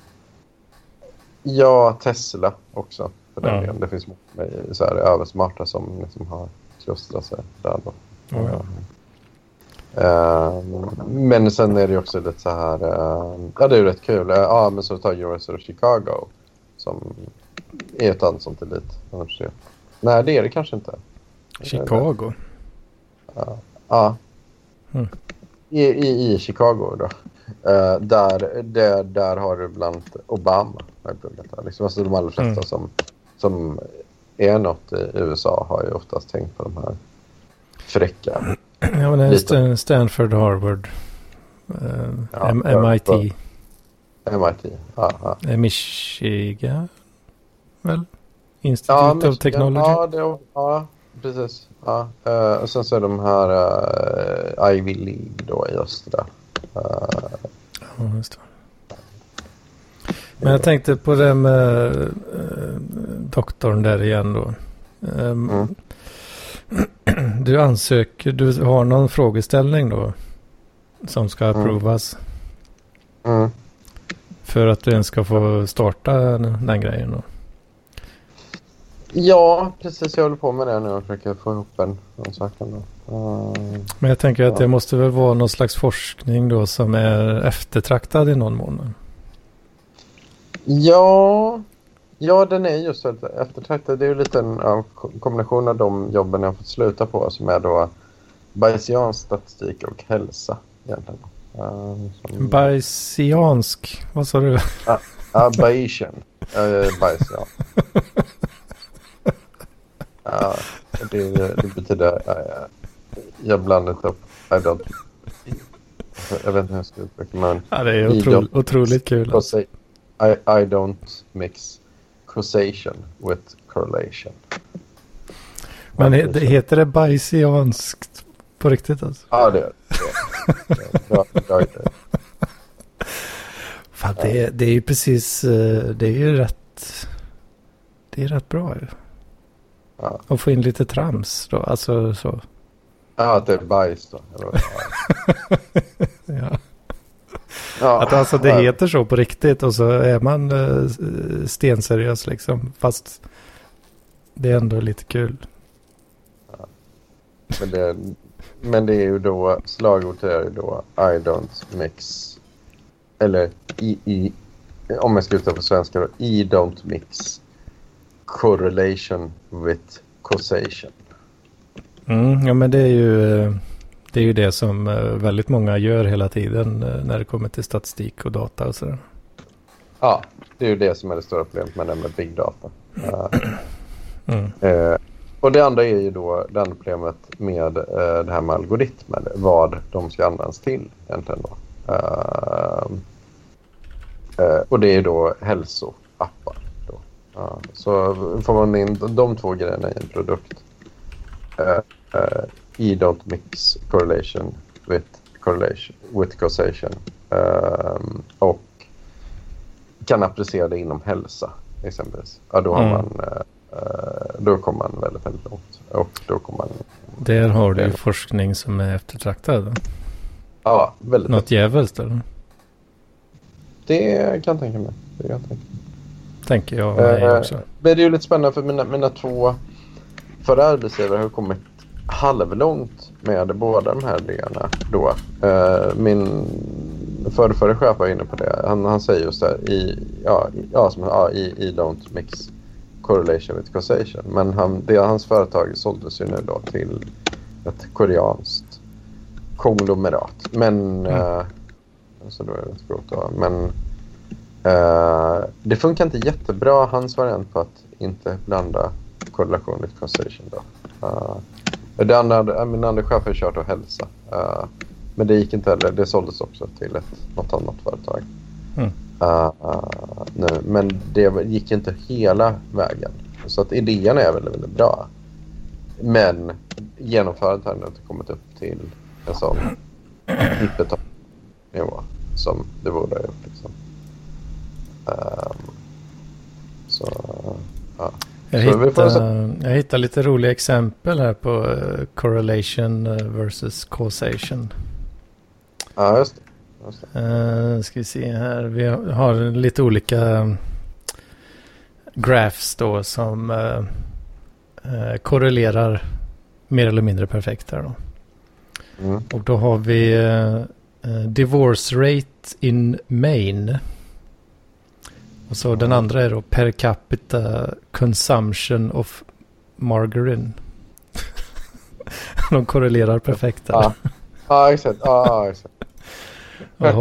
Ja, Tesla också. För den ja. Det finns många så här, översmarta som liksom har klustrat sig där. Då. Ja. Uh, men sen är det också lite så här... Uh, ja, det är ju rätt kul. Uh, ja, men så tar University of Chicago som är ett annat sånt elituniversitet. Nej, det är det kanske inte. Chicago? Ja. ja. Mm. I, i, I Chicago då. Uh, där, där, där har du bland annat Obama. Liksom, alltså de allra flesta mm. som, som är något i USA har ju oftast tänkt på de här fräcka. Ja, men Stanford, Harvard, uh, ja, MIT. MIT, ja. ja. Michigan, väl? Institute ja, of Technology. Ja, det, ja precis. Ja. Uh, och sen så är de här Ivy League då i östra. Ja, just det. Men jag tänkte på det med äh, doktorn där igen då. Um, mm. Du ansöker, du har någon frågeställning då som ska mm. approvas. Mm. För att du ens ska få starta den, den grejen då. Ja, precis. Jag håller på med det nu och försöker få ihop en ansökan. Uh, Men jag tänker att det måste väl vara någon slags forskning då som är eftertraktad i någon mån? Ja, ja den är just eftertraktad. Det är ju lite en ja, kombination av de jobben jag har fått sluta på som är då Bayesiansk statistik och hälsa. Egentligen. Uh, som... Bayesiansk, vad sa du? Ja, Ja, Bayesian. Uh, bajs, ja. ja det, det betyder... Uh, jag blandat upp... I don't... Jag vet inte hur jag ska uttrycka men... Ja, det är otro, otroligt kul. Alltså. I, I don't mix causation with correlation. Men det, heter det bajsianskt på riktigt alltså? Ja, det gör det. Bra, bra Fan, det, det är ju precis, eh, det är ju rätt, det är rätt bra ju. Ja. Och få in lite trams då, alltså så. Ja, att det är bajs då. ja. ja. Att alltså det heter så på riktigt och så är man uh, stenseriös liksom. Fast det är ändå lite kul. Ja. Men, det, men det är ju då, slagordet är ju då I don't mix eller i, i, om jag ska uttala på svenska då, i don't mix correlation with causation. Mm, ja men det är ju det är ju det som eh, väldigt många gör hela tiden eh, när det kommer till statistik och data och sådär. Ja, det är ju det som är det stora problemet med det med big data. Mm. Uh, och det andra är ju då det andra problemet med uh, det här med algoritmer, vad de ska användas till egentligen då. Uh, och det är då hälsoappar. Uh, så får man in de två grejerna i en produkt. I don't mix correlation with, correlation, with causation. Ehm, och kan applicera det inom hälsa exempelvis. Ja, då, har mm. man, då kommer man väldigt, väldigt långt. Och då kommer man, Där har du ju forskning som är eftertraktad. Ja, väldigt. Något djävulskt eller? Det kan jag tänka mig. Det kan jag tänka. Tänker jag mig eh, också. Men det är ju lite spännande för mina, mina två förra arbetsgivare har kommit halvlångt med båda de här idéerna då. Eh, min förrförre chef var inne på det. Han, han säger just det i, ja, ja, som, ja, i, i Don't Mix Correlation with Causation. Men han, det, hans företag såldes ju nu då till ett koreanskt konglomerat. Men... Mm. Uh, så då är det språk då. Men uh, det funkar inte jättebra, hans variant på att inte blanda korrelation with causation. Då. Uh, det andra, min andra chef har kört och hälsa. Uh, men det gick inte heller. Det såldes också till ett, något annat företag. Mm. Nu, men det gick inte hela vägen. Så att idén är väldigt, väldigt bra. Men genomförandet har inte kommit upp till en sån utbetalningsnivå som det borde ha gjort. Liksom. Um, så, ja. Jag hittar, jag hittar lite roliga exempel här på uh, correlation uh, versus causation. Ja, just det. Just det. Uh, ska vi se här. Vi har lite olika graphs då som uh, korrelerar mer eller mindre perfekt här då. Mm. Och då har vi uh, divorce rate in Maine. Och så mm. den andra är då per capita consumption of margarine. De korrelerar perfekt där. Ja, ja exakt. Ja, exakt. vad,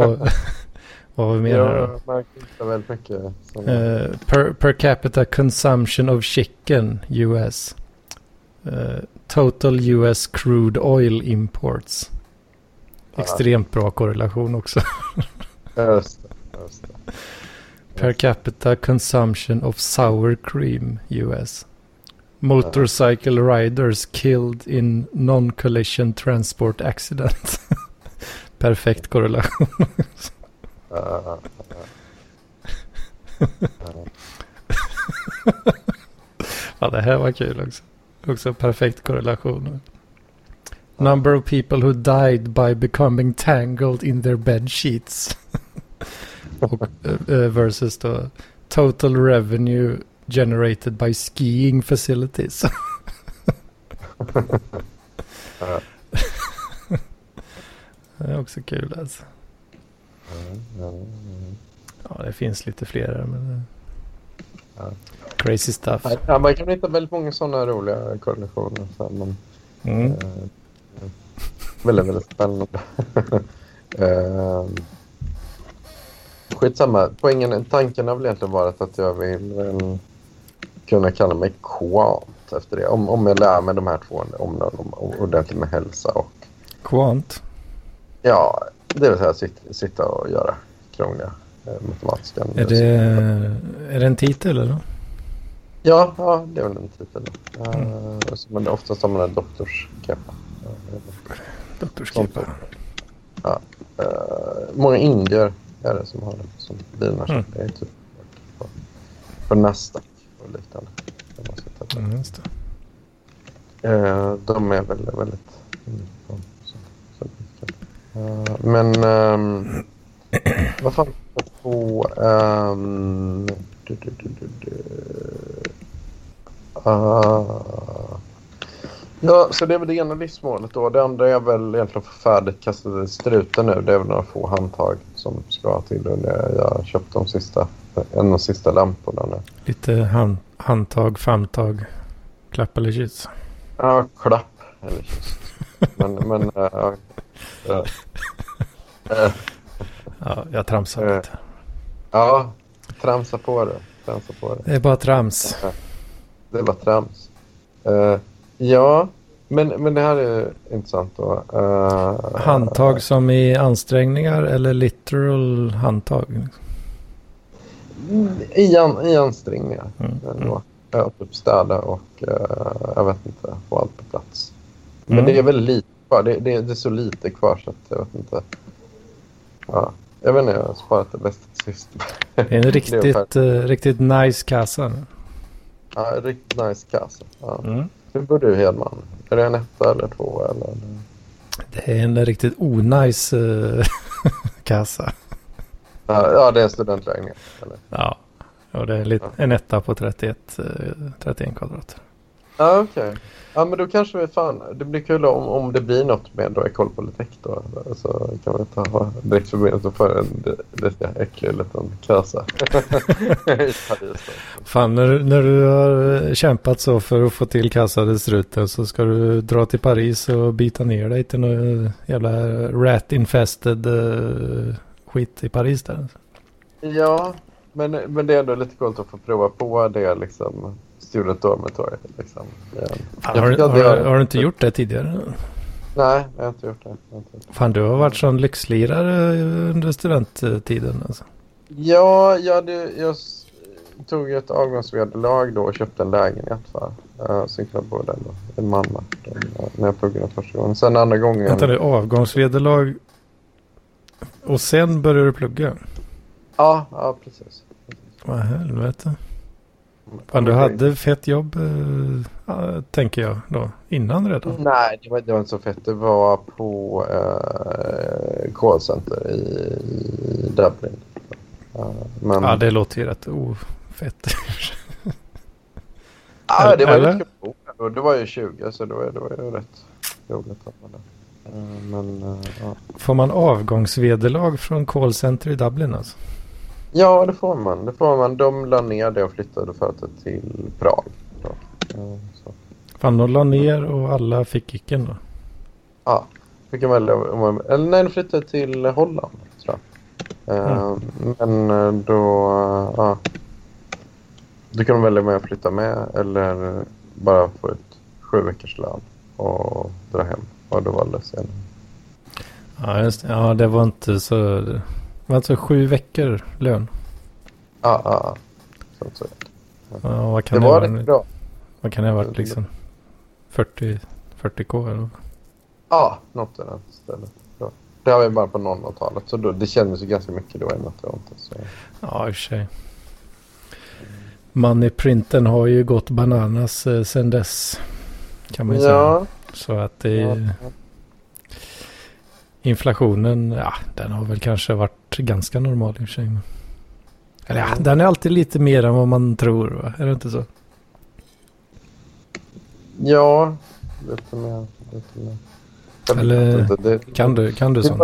har, vi mer här då? Jag väldigt mycket. Uh, per, per capita consumption of chicken US. Uh, total US crude oil imports. Extremt bra korrelation också. just det, just det. Per capita consumption of sour cream US. Motorcycle uh-huh. riders killed in non-collision transport accident. Perfekt korrelation. ja, det här var kul också. Också perfekt korrelation. Number of people who died by becoming tangled in their bed sheets. Och, uh, versus då total revenue generated by skiing facilities. det är också kul alltså. Ja, det finns lite fler men... Crazy stuff. Ja, man kan hitta väldigt många sådana roliga korrelationer. Så man, mm. eh, väldigt, väldigt spännande. eh, skitsamma. Poängen, tanken har väl egentligen varit att jag vill um, kunna kalla mig quant efter det. Om, om jag lär mig de här två områdena ordentligt med hälsa och... Quant? Ja, det vill säga sitta, sitta och göra krångliga eh, matematiska är det, är det en titel eller? Ja, ja, det är väl en titel. Mm. Uh, men oftast har man en doktorskepa. Doktorskepa. Ja. Uh, många indier är det som har det som bilar. Mm. Det är typ på, på Nasdaq och liknande. Mm, just det. Uh, de är väl väldigt... Så, så, uh, men... Um, vad fan på... Um, du, du, du, uh, ja, så det är väl det ena livsmålet då. Det andra är väl egentligen färdigt kastade struten nu. Det är väl några få handtag som ska till under jag köpte de sista, en av de sista lamporna nu. Lite hand, handtag, famtag, klapp eller kyss? Ja, klapp eller kyss. men, men uh, uh, Ja, jag tramsar lite. Ja, tramsa på det. Tramsa på det. Det är bara trams. Det är bara trams. Ja, men, men det här är intressant då. Uh, handtag som i ansträngningar eller literal handtag? I, an, i ansträngningar. Mm. mm. Ja, typ städa och uh, jag vet inte, få allt på plats. Men mm. det är väldigt lite kvar. Det, det, det, är så lite kvar så att jag vet inte. Ja. Jag vet inte, jag har sparat det bästa till sist. Det är en riktigt, uh, riktigt nice kassa. Ja, riktigt nice kassa. Ja. Mm. Hur bor du Hedman? Är det en etta eller två? Eller? Det är en riktigt onajs uh, kassa. Ja, det är en studentlägenhet. Eller? Ja, och det är en, lit- en etta på 31, uh, 31 kvadrat. Ja, okej. Okay. Ja, men då kanske vi fan, det blir kul om, om det blir något med då Ecole Polytech då. Så kan vi ta direktförbindelse för en lite äcklig liten kassa Fan, när, när du har kämpat så för att få till kassade struten så ska du dra till Paris och bita ner dig till någon jävla rat-infested uh, skit i Paris där. Ja, men, men det är ändå lite coolt att få prova på det liksom Student Dormitory. Liksom. Fan, har, du, har, har, du inte gjort det tidigare? Nej, jag har inte gjort det. Inte gjort det. Fan, du har varit sån lyxlirare under studenttiden alltså. Ja, jag, det, jag tog ett avgångsvederlag då och köpte en lägenhet för. Uh, sen kunde jag bo där då, i Malmö då, när jag pluggade första gången. Sen andra gången... Vänta nu, avgångsvederlag och sen började du plugga? Ja, ja precis. Vad helvete. Fan, du hade fett jobb, äh, tänker jag då, innan redan? Nej, det var, det var inte så fett. Det var på äh, callcenter i, i Dublin. Uh, men... Ja, det låter ju rätt ofett. ja, det var ju kul. Det var ju 20, så det var, det var ju rätt roligt. Men, ja. Får man avgångsvederlag från callcenter i Dublin alltså? Ja, det får man. Det får man. De la ner det och flyttade företaget till Prag. Så. Fan, de la ner och alla fick kicken då? Ja, fick jag välja. Eller nej, de flyttade till Holland tror jag. Mm. Men eh, då... Ja. Då kan de välja med att flytta med eller bara få ut sju veckors lön och dra hem. Och då valde jag Ja, just det. Ja, det var inte så... Alltså sju veckor lön? Ja, ja, ja. Så, ja vad kan det, det var rätt bra. Vad kan det ha varit liksom? 40, 40k eller? Ja, något i den stället. Det har vi bara på 00-talet. Så då, det kändes ju ganska mycket då och så. Ja, i och för sig. Moneyprinten har ju gått bananas eh, sen dess. Kan man ju ja. säga. Så att det är... Ja. Inflationen, ja, den har väl kanske varit ganska normal i och för sig. Eller ja, den är alltid lite mer än vad man tror, va? Är det inte så? Ja, lite mer. Lite mer. Eller det, kan du, kan du sånt?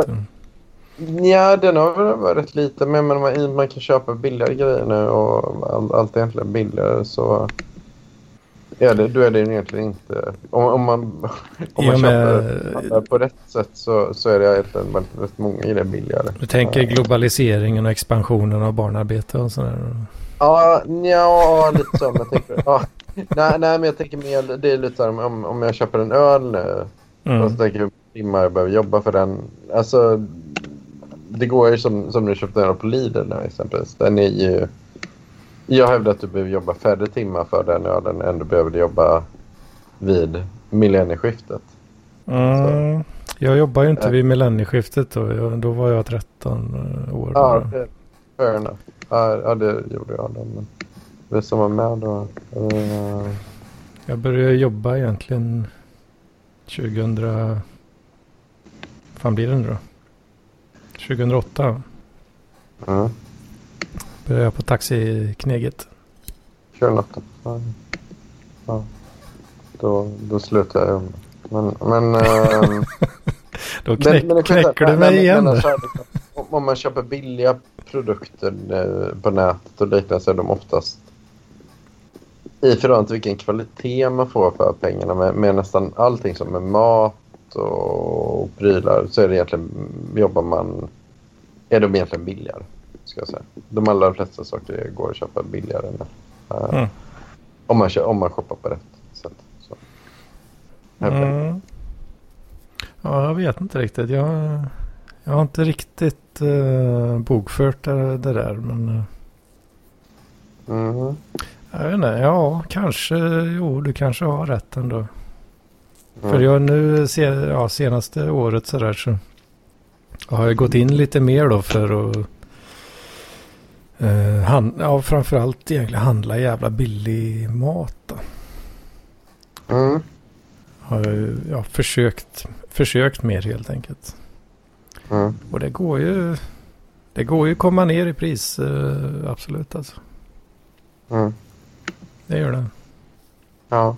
Ja, den har varit rätt lite. Men man, man kan köpa billigare grejer nu och allt är egentligen billigare. Så Ja, det, då är det egentligen inte... Om, om man, om man köper på rätt sätt så, så är det egentligen väldigt, väldigt många grejer billigare. Du tänker globaliseringen och expansionen av barnarbete och sådär? Ja, ja lite så. Jag tänker, ja. nej, nej, men jag tänker mer, det är lite om, om jag köper en öl nu mm. och så tänker jag timmar jag behöver jobba för den. Alltså, det går ju som, som du köpte den på Lidl nu exempelvis. Den är ju jag hävdar att du behöver jobba färre timmar för den ölen än du behöver jobba vid millennieskiftet. Mm. Jag jobbar ju inte äh. vid millennieskiftet då. Jag, då var jag 13 eh, år. Ja, det, fair enough. Ja, det gjorde jag då. Men vi som var med då. Uh... Jag började jobba egentligen 2000... Vad fan blir det nu då? 2008. Mm. Började jag på taxikneget. Kör natten. Ja. ja. Då, då slutar jag. Men... men äh, då knäck, men, men knäcker du mig igen. Men, om man köper billiga produkter eh, på nätet och liknande så är de oftast i förhållande till vilken kvalitet man får för pengarna med, med nästan allting som är mat och prylar så är det egentligen jobbar man är de egentligen billigare ska jag säga. De allra flesta saker går att köpa billigare än uh, mm. om, man, om man shoppar på rätt sätt. Så. Mm. Ja, jag vet inte riktigt. Jag, jag har inte riktigt uh, bokfört det, det, där. Men, mm. Jag vet inte. Ja, kanske. Jo, du kanske har rätt ändå. Mm. För jag nu ja, senaste året så där så har jag gått in lite mer då för att Uh, han, ja, framförallt egentligen handla jävla billig mat. Då. Mm. Har ja, försökt, försökt mer helt enkelt. Mm. Och det går ju det går ju komma ner i pris. Uh, absolut alltså. Mm. Det gör det. Ja.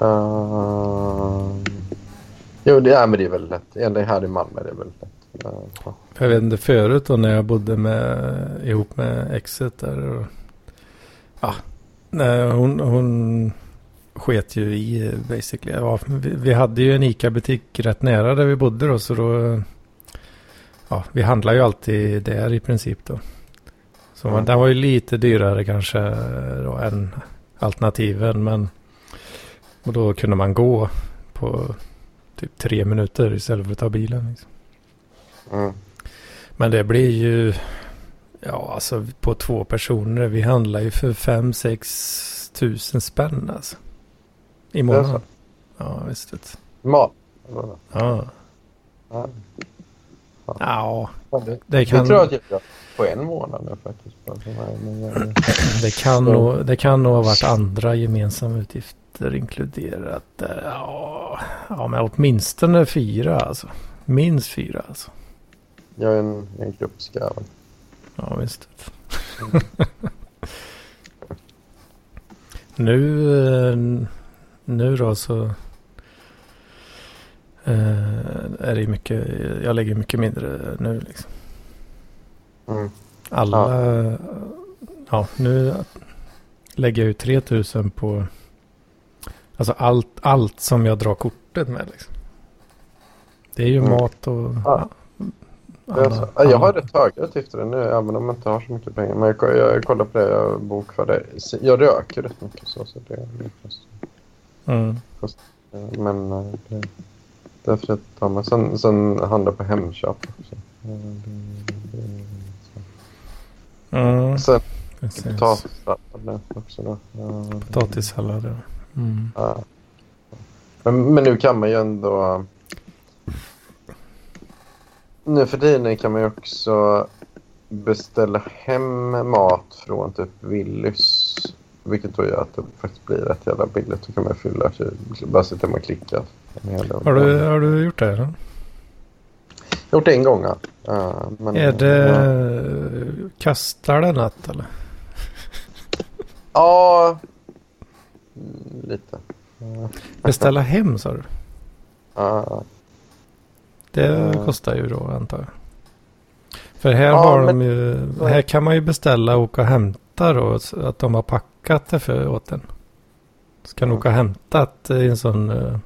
Uh, jo, det är, men det är väl lätt. Ända här i Malmö det är väl lätt. Jag vet inte förut då när jag bodde med, ihop med exet där. Och, ja, nej, hon, hon sket ju i basically. Ja, vi, vi hade ju en ICA-butik rätt nära där vi bodde då. Så då, ja, vi handlar ju alltid där i princip då. Så mm. den var ju lite dyrare kanske då än alternativen. Men och då kunde man gå på typ tre minuter istället för att ta bilen. Liksom. Mm. Men det blir ju, ja alltså på två personer. Vi handlar ju för fem sex tusen spänn alltså. I månaden. Ja, visst. Det. Mat? Ja. Ja. ja. ja. Det, kan... Det tror jag att jag på en månad faktiskt. det, kan nog, det kan nog ha varit andra gemensamma utgifter inkluderat. Ja, ja men åtminstone fyra alltså. Minst fyra alltså. Jag är en, en gruppskarv. Ja, visst. Mm. nu, eh, nu då så eh, är det mycket, jag lägger mycket mindre nu liksom. Mm. Alla, ja. ja. nu lägger jag ju 3000 på, alltså allt, allt som jag drar kortet med liksom. Det är ju mm. mat och ja. Alla, jag, har rätt höga utgifter nu, även om jag inte har så mycket pengar. Men jag, jag, jag kollar på det, jag bokför Jag röker rätt mycket så, så det är mm. Men eh, det, det är fritt att ta med. Sen, sen handlar på Hemköp också. Mm. Sen potatissallad också då. Potatissallad, ja. Mm. Men, men nu kan man ju ändå nu för tiden kan man ju också beställa hem mat från typ Willys. Vilket då gör att det faktiskt blir rätt jävla billigt. Då kan man fylla bara sitta och klicka. Har du, har du gjort det? Eller? Jag har gjort det en gång ja. Uh, men, är det ja. kastar det natt eller? Ja, lite. Beställa hem sa du? Ja. Det kostar ju då antar jag. För här ja, har men... de ju, här kan man ju beställa och åka och hämta hämta då? Att de har packat det för åt en? Ska nog ha hämtat i en sån... Uh,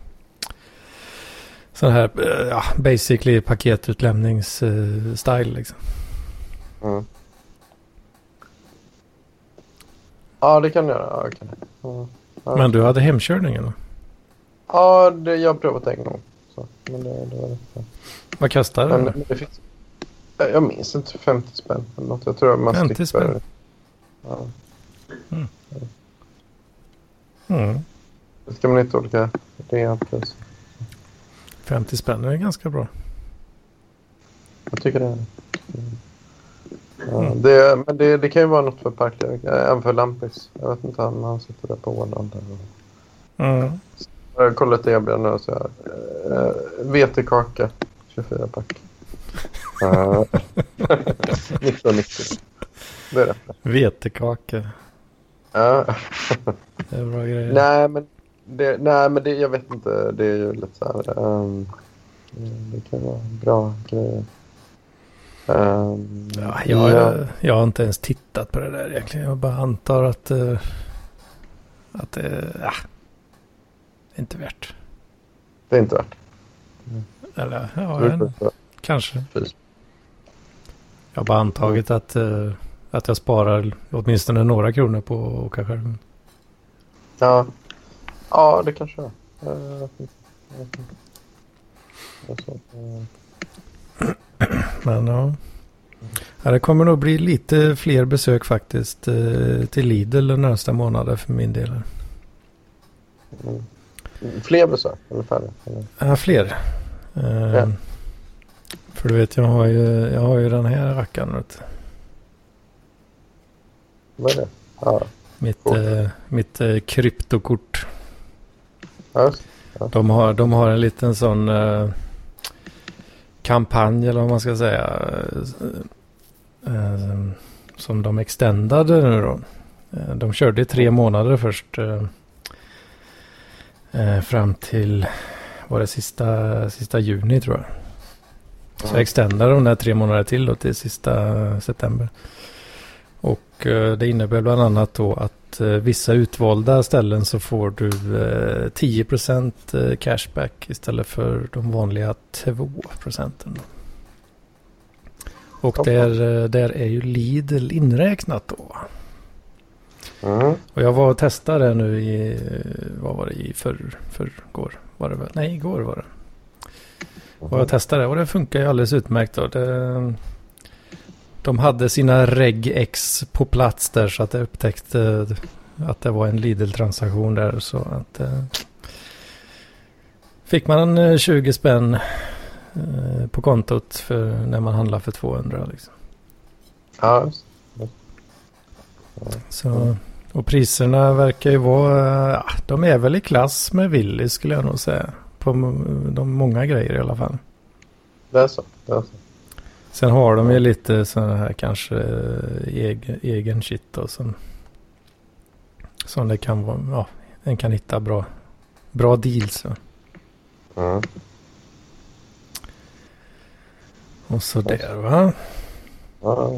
sån här, ja, basically paketutlämnings-style liksom. Mm. Ja, det kan du göra. Ja, kan ja. Ja. Men du hade hemkörningen då? Ja, det, jag har provat en gång. Så. Men det, det var rätt Vad kostar det? Men, det finns, jag minns inte, 50 spänn eller något. Jag tror man 50 spänn? Ja. Mm. Mm. Det ska man inte olika rea plus. 50 spänn är ganska bra. Jag tycker det. Är. Ja, mm. det, men det, det kan ju vara något för parkläge, även för Lampis. Jag vet inte om han sitter där på Åland. Mm. Jag har kollat erbjudande nu. Så här. Uh, vetekaka, 24 pack. Uh, 1990. Det är rätt. Vetekaka. Ja. det är bra grejer. Nej, men, det, nej, men det, jag vet inte. Det är ju lite så här. Um, det kan vara bra grejer. Um, ja, jag, ja. jag har inte ens tittat på det där egentligen. Jag bara antar att, uh, att det uh, inte värt. Det är inte värt. Mm. Eller ja, en, kanske. Jag har bara antagit att, uh, att jag sparar åtminstone några kronor på att åka själv. Ja, ja det kanske är. Men ja. ja. Det kommer nog bli lite fler besök faktiskt eh, till Lidl de närmsta månader för min del. Mm. Fler besök eller färre? Ja, fler. Eh, ja. För du vet, jag har ju, jag har ju den här rackaren. Vad är det? Ja. Mitt, eh, mitt eh, kryptokort. Ja, ja. De, har, de har en liten sån... Eh, kampanj eller vad man ska säga. Eh, som de extendade nu då. Eh, de körde i tre månader först. Eh, fram till, var det sista, sista juni tror jag. Så jag extendade de där tre månader till då till sista september. Och det innebär bland annat då att eh, vissa utvalda ställen så får du eh, 10% eh, cashback istället för de vanliga 2%. Och där, eh, där är ju Lidl inräknat då. Mm. Och jag var och testade nu i, vad var det, i för, förrgår? Var det, nej, igår var det. Och jag testade och det funkar ju alldeles utmärkt. Då. Det, de hade sina reg-X på plats där så att jag upptäckte att det var en Lidl-transaktion där. Så att eh, fick man en 20 eh, spänn eh, på kontot för när man handlar för 200 liksom. Ja. Så, och priserna verkar ju vara, ja, de är väl i klass med Willys skulle jag nog säga. På de många grejer i alla fall. Det är så. Det är så. Sen har de ju lite sådana här kanske egen, egen shit då som, som det kan vara, ja, en kan hitta bra, bra deals. Mm. Och så där va? Ja,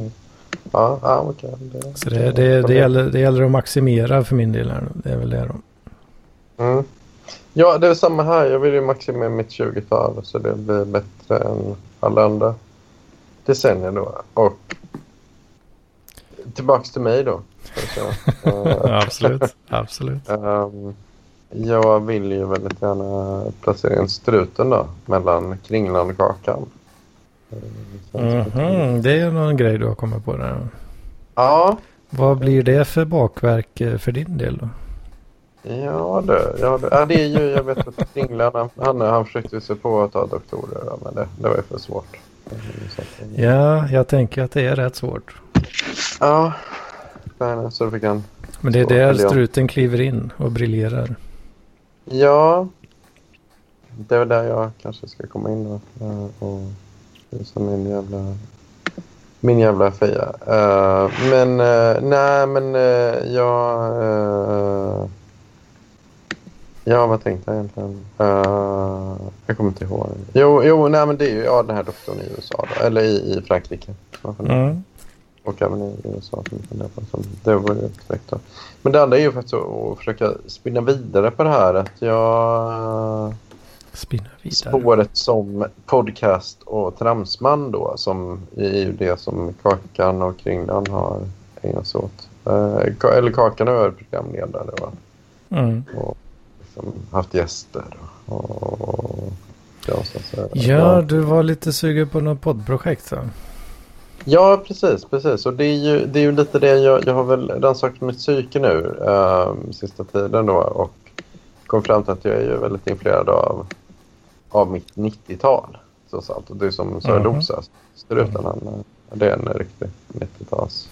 ja, ja okej. Det, så det, det, det, gäller, det gäller att maximera för min del här. Det är väl det då. Mm. Ja, det är samma här. Jag vill ju maximera mitt 20-tal så det blir bättre än alla andra decennier då. Och tillbaks till mig då. absolut, absolut. Um, jag vill ju väldigt gärna placera in struten då mellan kringlan och kakan. Mm -hmm. Det är någon grej du har kommit på där. Ja. Vad blir det för bakverk eh, för din del då? Ja, det, ja, det, ja, det är ju, jag vet att Kringlan, han, han försökte sig på att ta doktorer, men det, det var ju för svårt. Ja, jag tänker att det är rätt svårt. Ja, så fick han... Men det är där struten kliver in och briljerar. Ja, det är väl där jag kanske ska komma in och, och visa min jävla, min jävla feja. Uh, men uh, nej, men uh, jag... Uh, Ja, vad tänkte jag egentligen? Uh, jag kommer inte ihåg. Jo, jo nej, men det är ju ja, den här doktorn i USA, då, eller i, i Frankrike. Mm. Och även i USA. Det var ju då. Men det andra är ju faktiskt att försöka spinna vidare på det här. Att jag... Spåret som podcast och tramsman då. Som är ju det som Kakan och Kringlan har ägnat sig åt. Eh, eller Kakan har varit programledare. Va? Mm. Och liksom haft gäster. Och, ja, ja, du var lite sugen på något poddprojekt så. Ja, precis. precis. Och det är ju, det är ju lite det jag, jag har väl rannsakt mitt psyke nu äh, sista tiden då och kom fram till att jag är ju väldigt influerad av, av mitt 90-tal. Så sant. Och det är som Sören mm. Dosa, struten, han, det är en riktig 90-tals...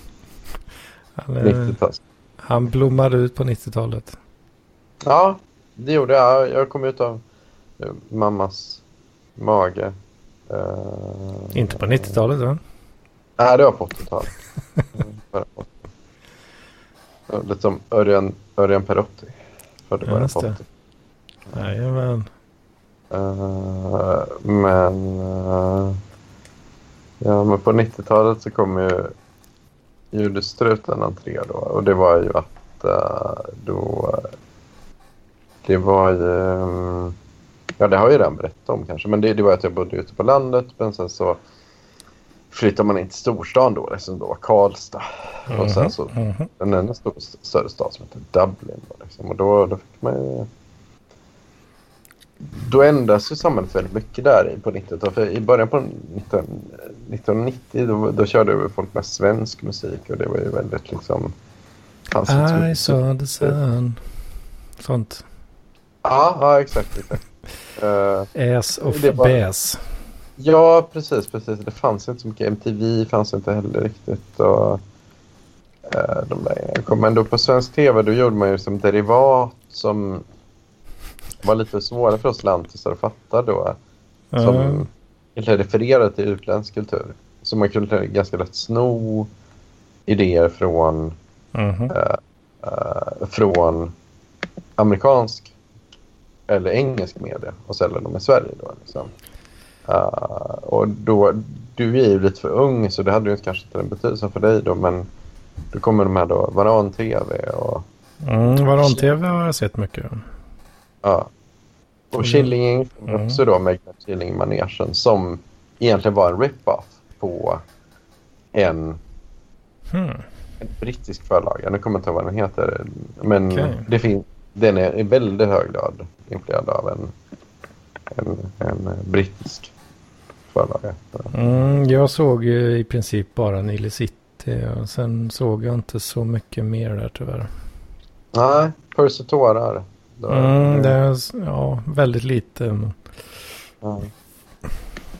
Han, 90 han blommade ut på 90-talet. Ja, det gjorde jag. Jag kom ut av eh, mammas mage. Inte på 90-talet va? Nej, det var på 80-talet. Lite som Örjan, Örjan Perotti. Född i början på 80. Jajamän. Uh, men... Uh, ja, men på 90-talet så kom ju Judestruten entré då. Och det var ju att uh, då... Det var ju... Um, ja, det har jag ju redan berättat om kanske. Men det, det var att jag bodde ute på landet. Men sen så flyttar man in till storstan då, liksom då Karlstad. Mm -hmm. Och sen så mm -hmm. en ännu stor, större stad som heter Dublin. Då, liksom. Och då, då fick man ju... Då ändras ju samhället väldigt mycket där på 90-talet. För i början på 19, 1990 då, då körde folk med svensk musik och det var ju väldigt liksom... I saw the sun. Sånt. Ja, ja exakt. exakt. Uh, Ass of bass. Ja, precis, precis. Det fanns inte så mycket. MTV fanns inte heller riktigt. Och, eh, de där. Men då på svensk tv då gjorde man ju som derivat som var lite svåra för oss lantisar att fatta då. Mm. Som refererade till utländsk kultur. Så man kunde ganska lätt sno idéer från, mm. eh, eh, från amerikansk eller engelsk media och sälja dem i Sverige. Då, liksom. Uh, och då, du är ju lite för ung så det hade ju kanske inte den betydelsen för dig då men då kommer de här då Varan-TV och... Mm, Varan-TV har jag sett mycket. Ja. Och mm. Killing mm. också då med Killing-manegen som egentligen var en rip-off på en, hmm. en brittisk förlag. Jag kommer inte ihåg vad den heter. Men okay. det fin den är i väldigt hög grad influerad av en, en, en brittisk förlaga. Mm, jag såg i princip bara Nile City och sen såg jag inte så mycket mer där tyvärr. Nej, Percy tårar. Mm, det är ja, väldigt lite. Ja.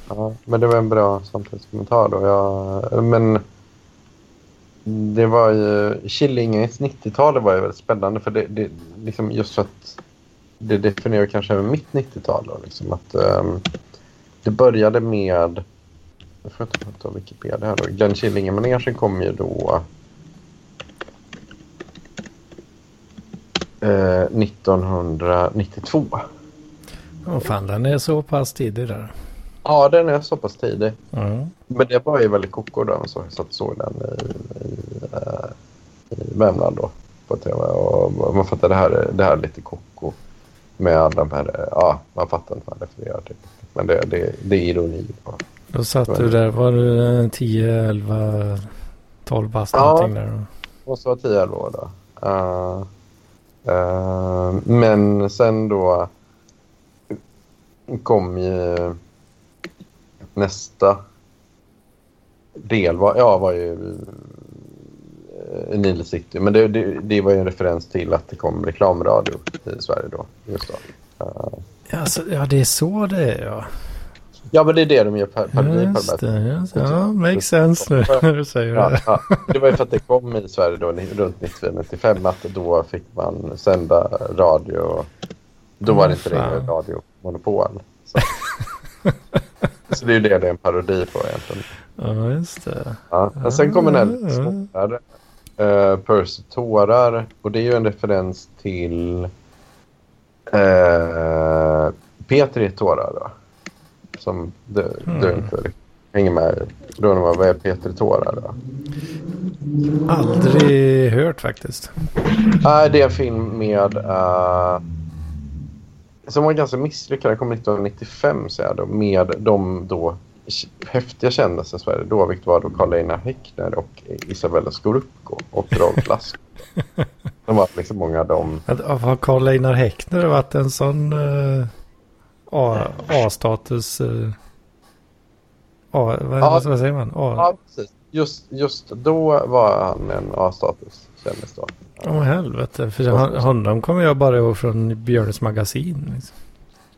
ja. men det var en bra samtidskommentar då. Jag, men det var ju... Killingens 90-tal var ju väldigt spännande för det, det liksom just för att det definierar kanske även mitt 90-tal. Liksom att, um, det började med... Jag får inte ta Wikipedia här då. Glenn Killinge-manegen kom ju då... Eh, 1992. Åh fan, den är så pass tidig där. Ja, den är så pass tidig. Mm. Men det var ju väldigt koko då. Så jag satt såg den i, i, uh, i Värmland då. På tv. Och man fattar det här, det här är lite koko. Med alla de här, ja, man fattar inte vad han refererar till. Men det, det, det är ironi. På. Då satt du där, var du 10, 11, 12 bast ja, någonting där? Då? måste vara 10, 11 år då. Uh, Eh, men sen då kom ju nästa del var, ja, var ju uh, Nile City. Men det, det, det, var ju en referens till att det kom reklamradio i Sverige då. Just då. Uh, alltså, ja, det är så det är ja. Ja, men det är det de gör parodi på. Just det. Ja, makes sense nu när du säger ja, det. Ja. Det var ju för att det kom i Sverige då runt 1995 att då fick man sända radio. Då var det inte längre radiomonopol. Så. så det är ju det det är en parodi på egentligen. Ja, just det. Ja. Men sen kommer den här svårare. Uh, Percy tårar. Och det är ju en referens till uh, Petri tårar då som du, mm. du inte hänger med man, vad är Peter Tårar? Aldrig hört faktiskt. Nej, det är en film med... Uh, som var ganska misslyckad. Den kom 1995 säger jag då. Med de då häftiga kändisar i Sverige. Då vilket var då Carl Einar Häckner och Isabella Scorupco och Rolf Lask. de var liksom många av dem. Har Carl Einar Häckner varit en sån uh, A-status? Uh, A, vad, ja, vad säger man? A. Ja, precis. Just, just då var han en A-status kändis då. Åh oh, helvete, för han, honom kommer jag bara ihåg från Björnes magasin. Liksom.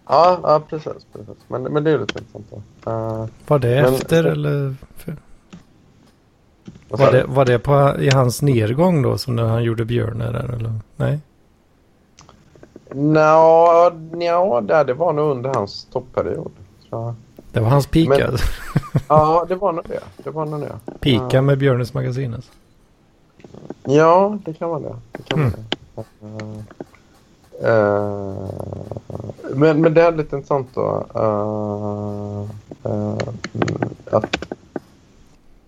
Ja, ja precis, precis. Men, men det är lite intressant. Uh, var det men, efter eller? För... Var det, var det på, i hans nedgång då som när han gjorde Björne där eller? Nej? Nå, no, det, det var nog under hans toppperiod. Så. Det var hans peak men, alltså. Ja, det var nog det. det, var nog det. Pika uh, med Björnes magasin alltså. Ja, det kan vara det. det, kan mm. vara det. Uh, Uh, men, men det är lite intressant då. Uh, uh, att,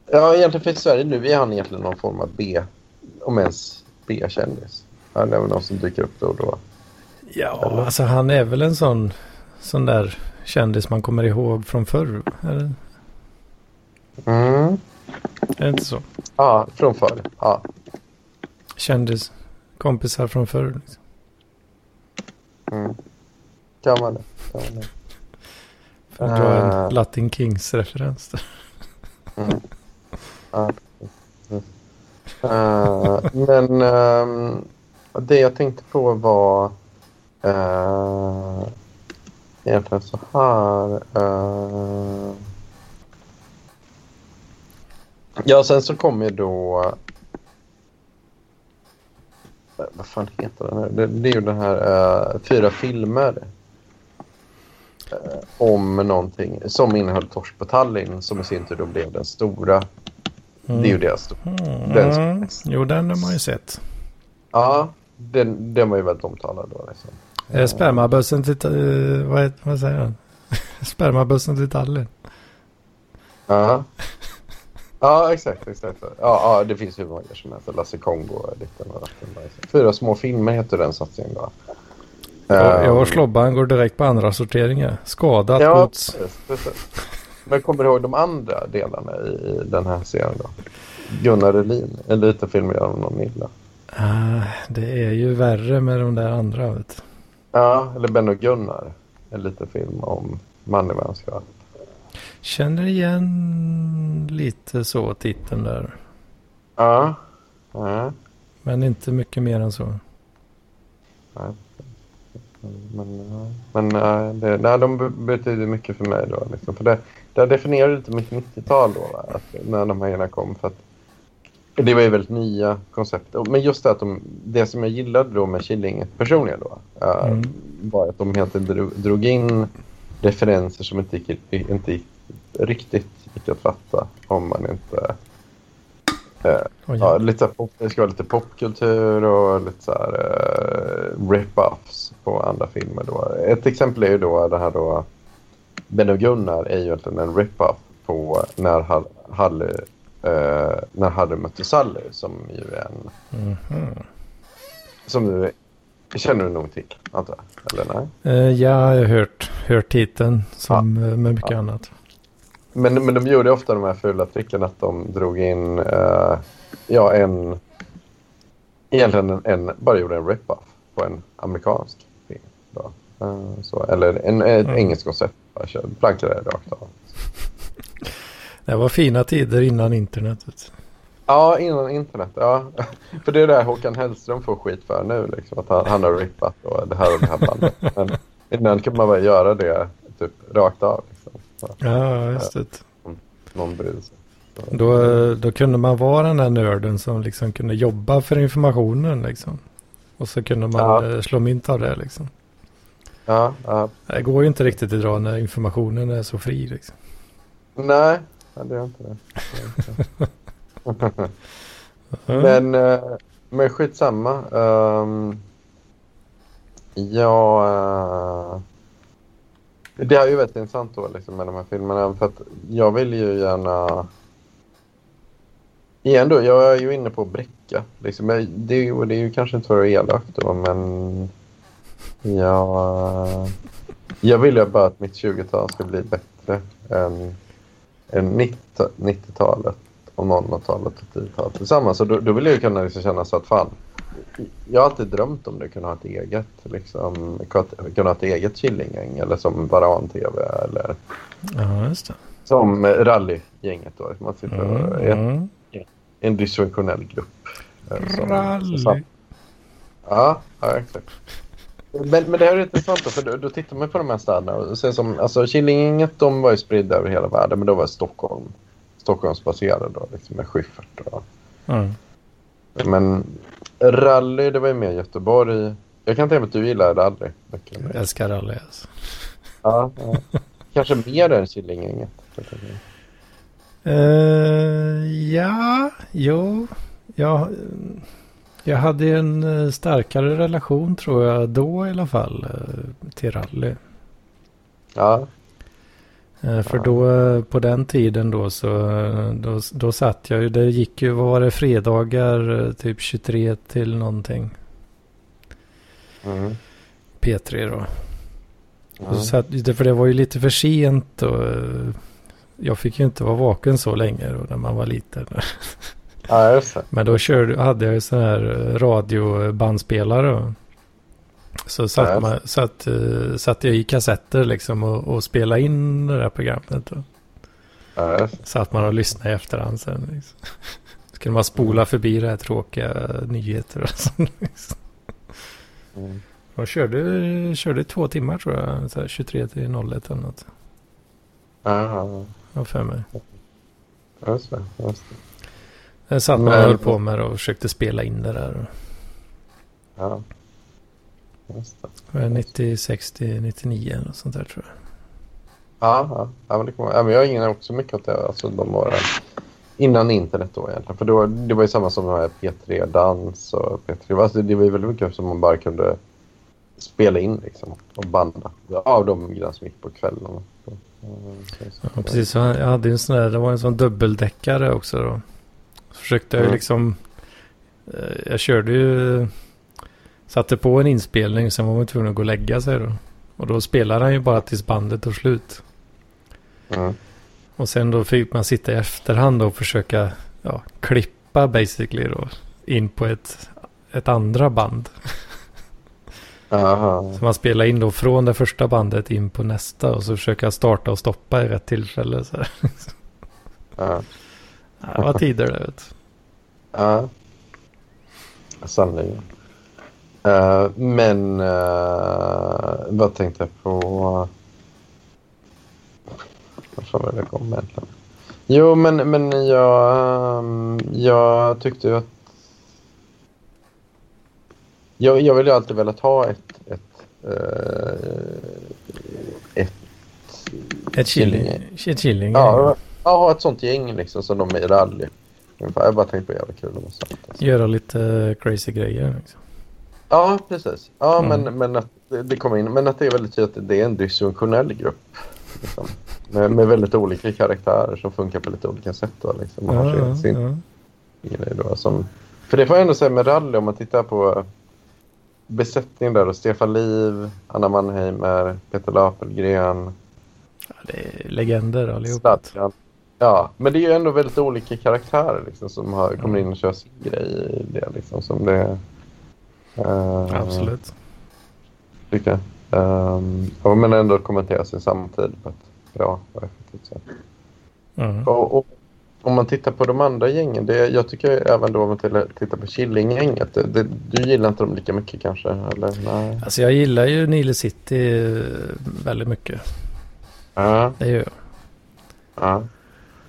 ja, egentligen för i Sverige nu är han egentligen någon form av B, om ens B-kändis. Han är väl någon som dyker upp då och då. Ja, Eller? alltså han är väl en sån, sån där kändis man kommer ihåg från förr. Eller? Mm. Är det inte så? Ja, från förr. Ja. Kändis, kompisar från förr. Liksom. Mm. Kan man det. Kan man det. För att dra en uh, Latin Kings-referens mm. uh, uh, men um, det jag tänkte på var uh, egentligen så här. Uh, ja, sen så kommer då vad fan heter den här? Det, det är ju den här uh, fyra filmer om någonting som innehöll torsk på Tallinn som i sin tur då blev den stora. Mm. Det är ju deras stora. Mm. Den jo, den har man ju sett. Ja, den, den var ju väldigt omtalad då. Liksom. Eh, spermabussen till... Uh, vad, heter, vad säger han? Spermabussen till Tallinn. Ja. Ja, exakt. exakt. Ja, ja, det finns hur många som helst. Lasse Kongo, Ditten och Fyra små filmer heter den satsningen då. Ja, jag och ehm. Slobban går direkt på andra sorteringar. Skadat ja, gods. Precis, precis. Men kommer du ihåg de andra delarna i den här serien då? Gunnar Elin, en liten film gör någon illa. Uh, det är ju värre med de där andra. Vet. Ja, eller Ben och Gunnar. En liten film om man i vänskap. Känner igen lite så titeln där. Ja. ja. Men inte mycket mer än så. Nej. Men, men det, nej, de betyder mycket för mig då. Liksom. För det, det definierar lite mitt 90-tal då. Va? Att, när de här grejerna kom. För att, det var ju väldigt nya koncept. Men just det att de, det som jag gillade då med Killinget personligen då. Mm. Uh, var att de helt drog, drog in referenser som inte gick, inte riktigt gick att fatta om man inte... Eh, oh, ja. lite pop, det ska vara lite popkultur och lite så här eh, rip-offs på andra filmer. Då. Ett exempel är ju då det här då Ben och Gunnar är ju egentligen en rip-off på när Harry, eh, när Harry mötte Sally som ju är en... Mm -hmm. Som du känner du nog till, antar jag? Eller nej? Uh, ja, jag har hört, hört titeln som ja. med mycket ja. annat. Men, men de gjorde ofta de här fula tricken att de drog in uh, ja, en... Egentligen en, en, bara gjorde en rip-off på en amerikansk film. Då. Uh, så, eller en, ett mm. engelskt koncept. Plankade det rakt av. Det var fina tider innan internet. Ja, innan internet. Ja. För det är det Håkan Hellström får skit för nu. Liksom, att han, han har rippat och det här och det här bandet. Men innan kunde man bara göra det typ rakt av. Ja, just det. Någon bryr sig. Då, då kunde man vara den där nörden som liksom kunde jobba för informationen liksom. Och så kunde man ja. Eh, slå mynt av det liksom. Ja, ja. Det går ju inte riktigt idag när informationen är så fri liksom. Nej, det gör inte det. men, eh, men skitsamma. Um, ja, uh, det är ju väldigt intressant då liksom, med de här filmerna. För att jag vill ju gärna... igen då, jag är ju inne på bräcka. Liksom, det, är ju, det är ju kanske inte för att vara elak då, men jag, jag vill ju bara att mitt 20-tal ska bli bättre än 90-talet och 00-talet och 10-talet tillsammans. Så då, då vill jag ju kunna liksom känna så att fan, jag har alltid drömt om det, kunna ha ett eget, liksom, kunna ha ett eget Killinggäng eller som Varan-TV eller ja, just det. som rallygänget då. Man sitter mm, mm. en dysfunktionell grupp. Eh, Rally. Ja, ja, exakt. Men, men det här är intressant då, för då, då tittar man på de här städerna och ser som, alltså Killinggänget de var ju spridda över hela världen men då var Stockholm Stockholmsbaserade då, liksom med Schyffert. Och... Mm. Men rally, det var ju mer Göteborg. Jag kan tänka mig att du gillar rally. Jag älskar rally alltså. Ja, ja. Kanske mer än Killinggänget. Uh, ja, jo. Ja, jag hade en eh, starkare relation tror jag då i alla fall eh, till rally. Ja. Eh, för då på den tiden då så då, då satt jag ju, det gick ju, vad var det, fredagar typ 23 till någonting. Mm. P3 då. Mm. Så satt, för det var ju lite för sent och jag fick ju inte vara vaken så länge då när man var liten. Ja, just det. Men då körde, hade jag ju sån här radiobandspelare. Så satt, ja, man, satt, uh, satt jag i kassetter liksom och, och spelade in det där programmet. Och ja, satt man och lyssnade i efterhand sen. Liksom. Så kunde man spola förbi det här tråkiga nyheter och sånt. Liksom. Mm. Och körde, körde två timmar tror jag. Så 23 till 01 eller något. Ja, ja. för mig. Just det, just det. Jag satt man och höll på med det och försökte spela in det där. Ja. Just det. 96 till 99 eller sånt där tror jag. Ja, ja. ja men det kommer, ja, men jag ägnade också mycket åt det. Alltså de åren innan internet då egentligen. För då, det var ju samma som P3 Dans och P3. Alltså det var ju väldigt mycket som man bara kunde spela in liksom och banda. Av de grejerna som gick på kvällarna. Ja, precis. Jag hade en sån där, det var en sån dubbeldäckare också då. Försökte jag mm. liksom... Eh, jag körde ju... Satte på en inspelning, sen var man tvungen att gå och lägga sig då. Och då spelade han ju bara tills bandet tog slut. Mm. Och sen då fick man sitta i efterhand och försöka ja, klippa basically då. In på ett, ett andra band. Aha. Så man spelar in då från det första bandet in på nästa och så försöka starta och stoppa i rätt tillfälle. Så. Det var tider det vet Ja. Sannerligen. Uh, men uh, vad tänkte jag på? Vad fan var det jag kom med egentligen? Jo, men, men jag, um, jag tyckte ju att... Jag, jag vill ju alltid velat ha ett... Ett, uh, ett, ett chilling. Ett chilling. Ja, ja, ett sånt gäng liksom som de är i rally. Jag bara tänkte på jävla kul att alltså. Göra lite crazy grejer. Liksom. Ja, precis. Ja, mm. men, men att det kommer in. Men att det är väldigt tydligt att det är en dysfunktionell grupp. Liksom. Med, med väldigt olika karaktärer som funkar på lite olika sätt. Då, liksom. Man ja, har sin, ja. då, som, för det får jag ändå säga med rally om man tittar på besättningen där. Då, Stefan Liv, Anna Mannheimer, Peter Lapelgren. Ja, det är legender allihopa. Stadjan. Ja, men det är ju ändå väldigt olika karaktärer liksom, som har, kommer in och kör sin grej i det. Liksom, som det uh, Absolut. Tycker jag. Um, och men ändå kommentera sin samtid på ett bra och effektivt sätt. Mm. Och, och, om man tittar på de andra gängen, det, jag tycker även då om man tittar på Killinggänget, du gillar inte dem lika mycket kanske? Eller? Nej. Alltså jag gillar ju Nile City väldigt mycket. Ja. Det gör jag. Ja.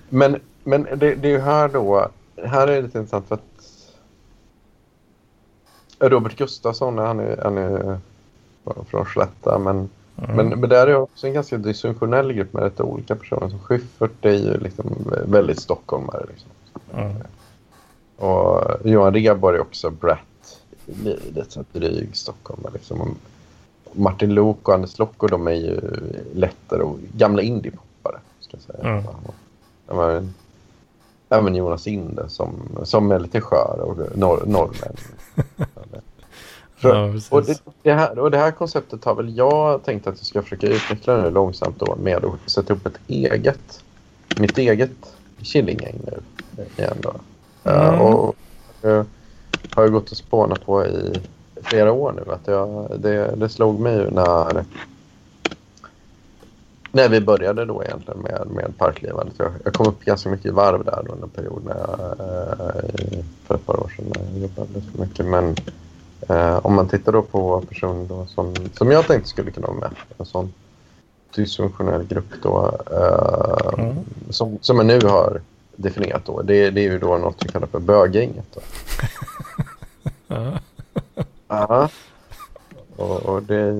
Men, men det, det är ju här då, här är det lite intressant för att Robert Gustafsson, han är, han är från Slätta, men, mm. men, men där är också en ganska dysfunktionell grupp med rätt olika personer. Som Schyffert är ju liksom väldigt stockholmare. Liksom. Mm. Och Johan Rheborg är också Brat, lite så dryg stockholmare. Liksom. Martin Lok och Anders Locko, de är ju lättare och gamla indiepoppare. Ska jag säga. Mm. Även Jonas Inde som, som är lite skör och norr, norrmän. ja, och, det, det, här, och det här konceptet har väl jag tänkt att jag ska försöka utveckla nu långsamt då med att sätta upp ett eget, mitt eget Killinggäng nu igen då. Mm. Uh, och uh, har jag gått och spånat på i flera år nu. Att jag, det, det slog mig ju när när vi började då egentligen med, med parklivet. Jag, jag kom upp ganska mycket i varv där under en period när jag, eh, för ett par år sedan när jag jobbade så mycket. Men eh, om man tittar då på personer då som, som jag tänkte skulle kunna vara med. En sån dysfunktionell grupp då. Eh, mm. som, som jag nu har definierat då. Det, det är ju då något vi kallar för bögänget. Ja. Och, och det,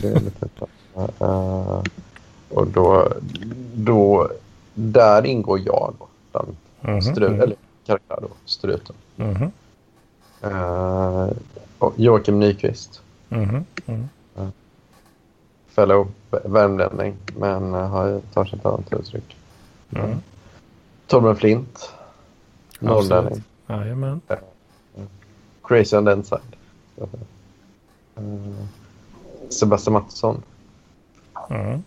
det är lite... Uh, och då, då, där ingår jag då. Den mm -hmm. stru, mm. eller karaktär då, struten. Mm -hmm. uh, och Joakim Nyqvist. Mm -hmm. Uh, fellow värmlänning, men uh, har, tar sig ett annat uttryck. Mm. Torbjörn Flint. Norrlänning. Jajamän. Crazy on the inside. Sebastian Mattsson. Mm.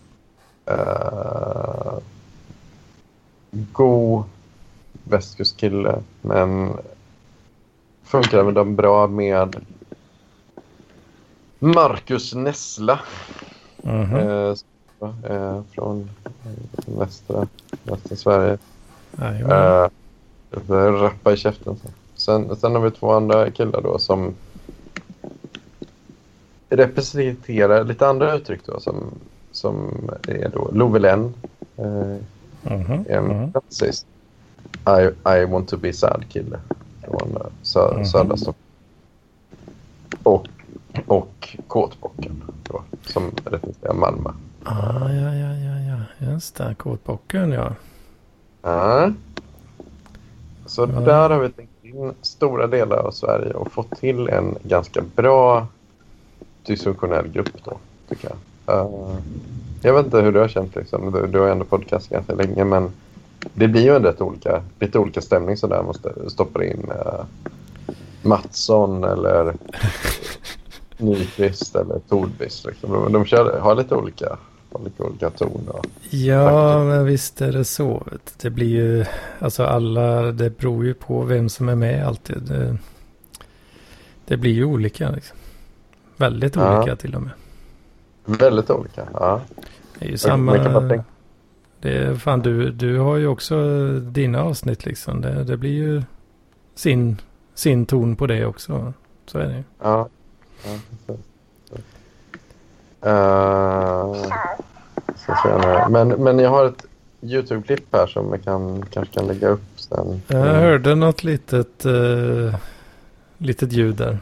Uh, god västkustkille, men funkar även bra med Marcus Nessla. Mm -hmm. uh, uh, från västra, västra Sverige. Uh, rappa i käften. Sen, sen har vi två andra killar då som representerar lite andra uttryck då som som är då Lovelen. Eh, mm -hmm. En mm -hmm. klassisk I, I want to be sad-kille från eh, sö mm -hmm. södra Stockholm. Och, och Kåtbocken då, som representerar Malmö. Ah, ja, ja, ja, ja. Just det. Kåtbocken, ja. Ja. Så ja. där har vi tänkt in stora delar av Sverige och fått till en ganska bra dysfunktionell grupp då, tycker jag. Uh, jag vet inte hur du har känt. Liksom. Du, du har ändå podcast ganska länge. Men det blir ju ändå ett olika, lite olika stämning sådär. Måste stoppa in uh, Mattsson eller Nyqvist eller Tordqvist. Liksom. De, de kör, har lite olika lite olika ton. ja, men visst är det så. Det blir ju, alltså alla, det beror ju på vem som är med alltid. Det, det blir ju olika liksom. Väldigt olika ja. till och med. Väldigt olika, ja. Det är ju samma... Det är, fan, du, du har ju också dina avsnitt liksom. Det, det blir ju sin, sin ton på det också. Så är det ju. Ja. ja uh, så jag men, men jag har ett YouTube-klipp här som jag kan, kanske kan lägga upp sen. Jag hörde något litet, uh, litet ljud där.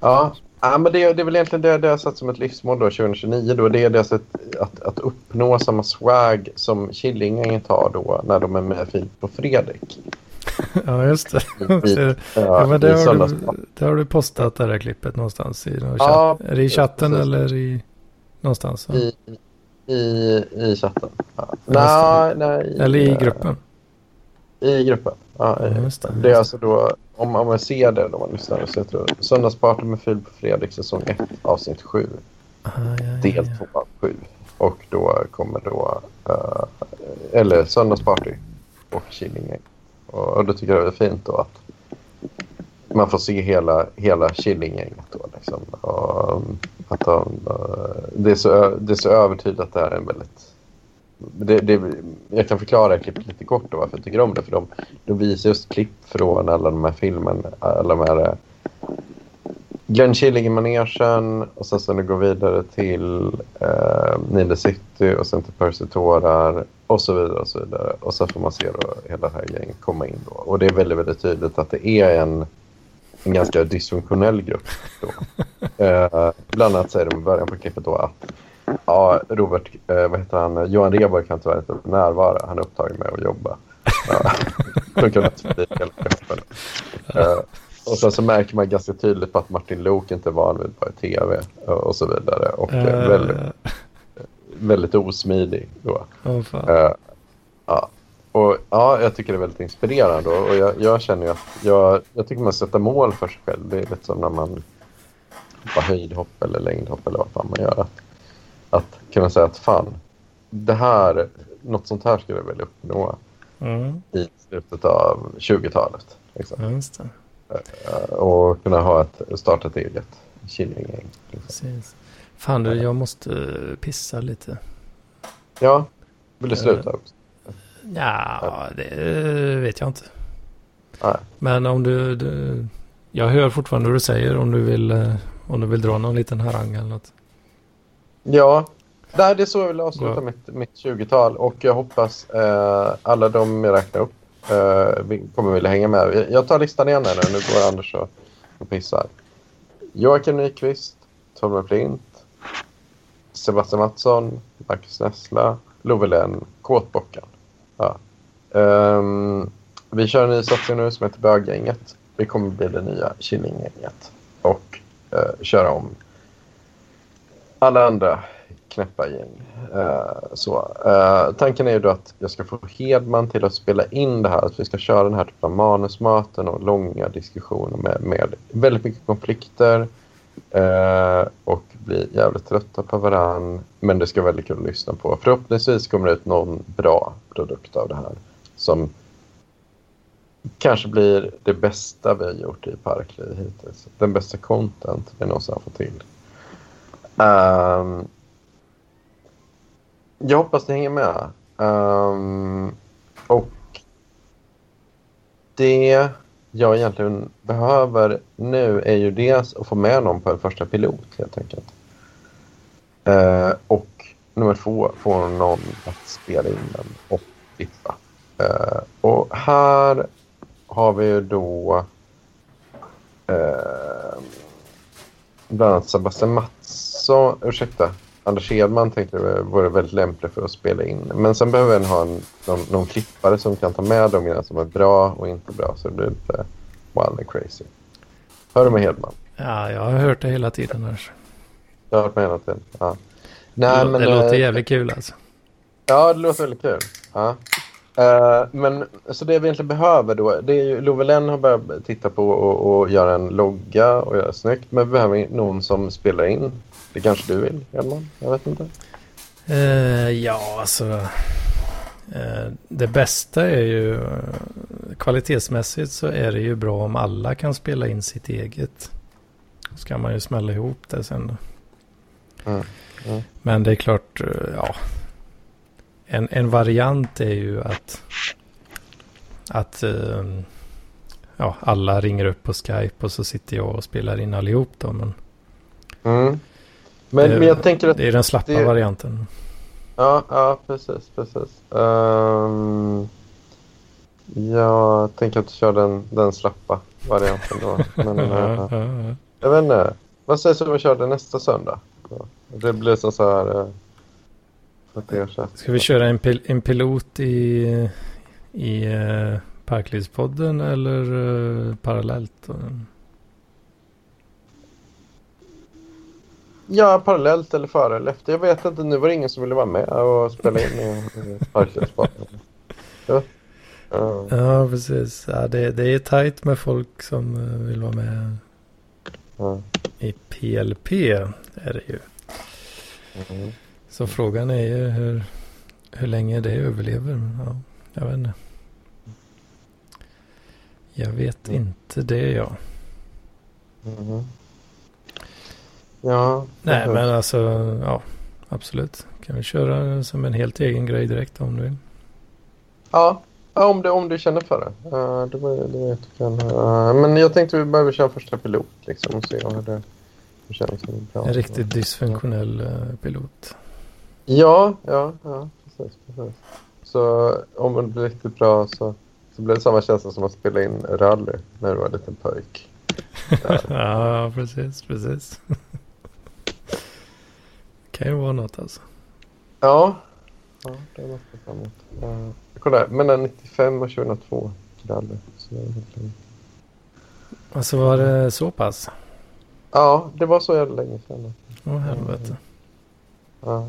Ja, Ja, men det, det är väl egentligen det, det jag satt som ett livsmål då, 2029. Då. Det är det att, att, att uppnå samma swag som Killinggänget har då när de är med Filip och Fredrik. ja, just det. I, ja, men det, har du, det har du postat det här klippet någonstans i någon ja, chatt. Är det i chatten precis. eller i någonstans? I, i, i chatten. Ja. Nej, nej. Eller i gruppen? I gruppen. Ja, just det, det är alltså då, om, om man ser det då man lyssnar, så heter det Söndagsparty med Filip och Fredrik säsong 1 avsnitt 7. Ah, ja, ja, del 2 av 7. Och då kommer då, uh, eller Söndagsparty och Killinggäng. Och, och då tycker jag det är fint då att man får se hela, hela Killinggänget då liksom. Och, att de, uh, det, är så, det är så övertydligt att det här är en väldigt det, det, jag kan förklara klippet lite kort då varför jag tycker om det. För de, de visar just klipp från alla de här filmerna. Alla de här, eh, Glenn Killing i manegen och sen så går vidare till eh, Nile City och sen till Percy Tårar och så vidare och så vidare. Och så får man se då hela det här gänget komma in då. Och det är väldigt, väldigt tydligt att det är en, en ganska dysfunktionell grupp då. eh, bland annat säger de i början på klippet då att Ja, Robert, eh, vad heter han? Johan Rheborg kan tyvärr inte närvara. Han är upptagen med att jobba. Ja, uh, och sen så märker man ganska tydligt på att Martin Lok inte är van vid att vara i tv och så vidare. Och uh. väldigt, väldigt osmidig då. Oh, uh, ja. och ja, jag tycker det är väldigt inspirerande och jag, jag känner ju att jag, jag tycker man sätter mål för sig själv. Det är lite som när man hoppar höjdhopp eller längdhopp eller vad fan man gör. Att, att kunna säga att fan, det här, något sånt här skulle jag vilja uppnå Mm. i slutet av 20-talet. Liksom. Eh, Och kunna ha ett, starta ett eget Killinggäng. Liksom. Fan du, jag måste eh, pissa lite. Ja, vill du sluta också? Ja, det eh, vet jag inte. Nej. Men om du, du... Jag hör fortfarande vad du säger om du vill, eh, om du vill dra någon liten harang eller något. Ja, Nej, det är så jag vill avsluta Ja. mitt, mitt 20-tal och jag hoppas eh, alla de jag räknar upp eh, vi kommer vilja hänga med. Jag- tar listan igen här nu. Nu går Anders och, och pissar. Joakim Nyqvist, Torben Flint, Sebastian Mattsson, Marcus Nessla, Love Lenn, Kåtbocken. Ja. Ehm, vi kör en ny satsning nu som heter Böggänget. Det kommer bli det nya Killinggänget. Och eh, köra om alla andra knäppa gäng. Uh, så. uh, tanken är ju då att jag ska få Hedman till att spela in det här. Att vi ska köra den här typen av manusmöten och långa diskussioner med, med väldigt mycket konflikter. Uh, och bli jävligt trötta på varann. Men det ska vara väldigt kul att lyssna på. Förhoppningsvis kommer det ut någon bra produkt av det här. Som kanske blir det bästa vi har gjort i Parkliv hittills. Den bästa content vi någonsin har fått till. Um, jag hoppas ni hänger med. Um, och det jag egentligen behöver nu är ju dels att få med någon på en första pilot helt enkelt. Uh, och nummer två, få någon att spela in den och klippa. Uh, och här har vi ju då uh, bland annat Sebastian Mattsson, ursäkta, Anders Hedman tänkte jag vore väldigt lämplig för att spela in. Men sen behöver vi ha en, någon, någon klippare som kan ta med de grejerna som är bra och inte bra så det blir lite wild and crazy. Hör du med Hedman? Ja, jag har hört det hela tiden. Här. Jag har hört med hela tiden. Ja. Nej, det men, det låter eh, jävligt kul alltså. Ja, det låter väldigt kul. Ja. Eh, men så det vi egentligen behöver då, det är ju Lovelen har börjat titta på och, och göra en logga och göra snyggt. Men vi behöver någon som spelar in. Det kanske du vill, Edman? Jag vet inte. Eh, ja, alltså. Eh, det bästa är ju kvalitetsmässigt så är det ju bra om alla kan spela in sitt eget. Så kan man ju smälla ihop det sen. då. Mm. Mm. Men det är klart, ja. En, en variant är ju att, att eh, ja, alla ringer upp på Skype och så sitter jag och spelar in allihop då. Men Mm. Men, Det- men jag tänker att... det är den slappa det- varianten. Ja, ja precis. precis. Ehm, jag tänker att köra den, den slappa varianten då. Men, eh, Ja, ja, ja. Jag vet inte. Vad sägs om vi kör det nästa söndag? Det blir så så här... Att här. Ska vi köra en, pil en pilot i, i uh, Parklivspodden eller eh, parallellt? Ja, parallellt eller före eller efter. Jag vet inte. Nu var det ingen som ville vara med och spela in i Parklivspodden. Ja. Ja. Ja, precis. Ja, det, det är tajt med folk som eh, vill vara med i PLP. Är det ju. Mm. Så frågan är ju hur, hur länge det överlever. Ja, jag vet inte. Jag vet Mm. inte det jag. Mhm. Ja. Nej, men alltså ja, absolut. Kan vi köra som en helt egen grej direkt om du vill. Ja, ja om, du, om du känner för det. Uh, det, var, du kan. Uh, men jag tänkte vi behöver köra första pilot liksom och se hur det känns. Det bra. En riktigt dysfunktionell eh, pilot. Ja, ja, ja precis, precis. Så om det blir riktigt bra så, så blir det samma känsla som att spela in rally när du var en liten pojk. Ja. ja, precis, precis. kan ju vara något alltså. Ja, ja det är något att se fram emot. Uh, kolla, här, mellan 95 och 2002 rally. Så det är helt. Alltså var det så pass? ja, det var så jävla länge sedan. Åh helvete. Ja.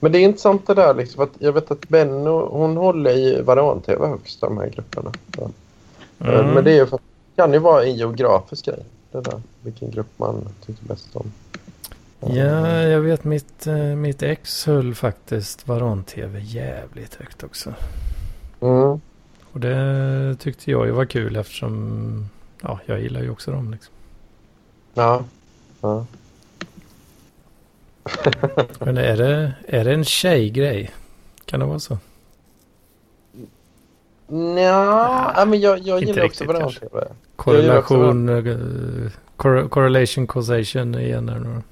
Men det är intressant det där liksom att jag vet att Benno hon håller i Varan-TV högst de här grupperna. Ja. Mm. Men det är ju för, kan ju vara en geografisk grej. Det där, vilken grupp man tycker bäst om. Ja, jag vet mitt, eh, mitt ex höll faktiskt Varan-TV jävligt högt också. Mm. Och det tyckte jag ju var kul eftersom ja, jag gillar ju också dem. Liksom. Ja. ja. Men är det, är det en tjejgrej? Kan det vara så? Nja, ja, men jag, jag gillar också Varan-TV. Korrelation, uh, correlation causation igen här nu.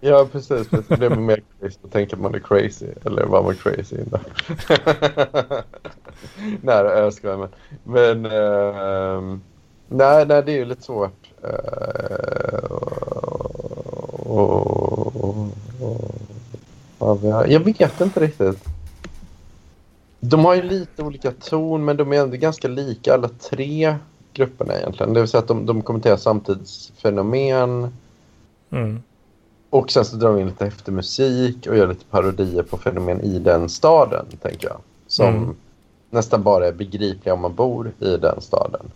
Ja, precis. precis. Det blir mer crazy. Då tänker man är crazy. Eller var man crazy innan? nej, jag skojar. Men, men uh, nej, nej, det är ju lite svårt. Uh, och, och, jag vet inte riktigt. De har ju lite olika ton, men de är ändå ganska lika alla tre grupperna egentligen. Det vill säga att de, de kommenterar samtidsfenomen. Mm. Och sen så drar vi in lite eftermusik och gör lite parodier på fenomen i den staden, tänker jag. Som mm. nästan bara är begripliga om man bor i den staden.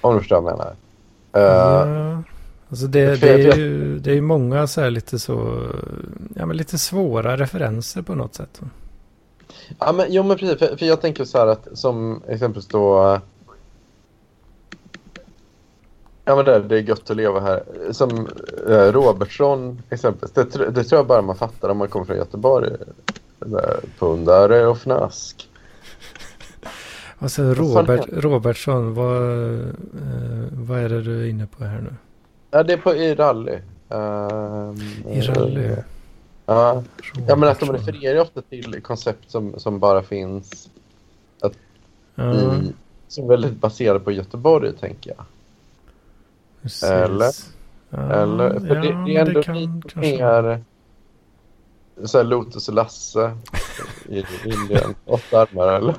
Om du förstår vad jag menar. Uh, alltså det, det, är ju det är många så här lite så, ja men lite svåra referenser på något sätt. Ja men jo men precis, för, för jag tänker så här att som exempelvis då Ja men det, det är gött att leva här. Som eh, Robertsson exempelvis. Det, det tror jag bara man fattar om man kommer från Göteborg. Pundare och fnask. Alltså Robert, Robertsson, vad, eh, vad är det du är inne på här nu? Ja, det är på i rally. Um, I rally? Uh, ja. ja, men att de refererar ofta till koncept som, som bara finns att, uh. i, som är väldigt baserade på Göteborg, tänker jag. Precis. Eller? Ja, Eller? För ja, det, det, är ändå det kan, lite mer så här Lotus och Lasse i Indien. Åtta armar eller?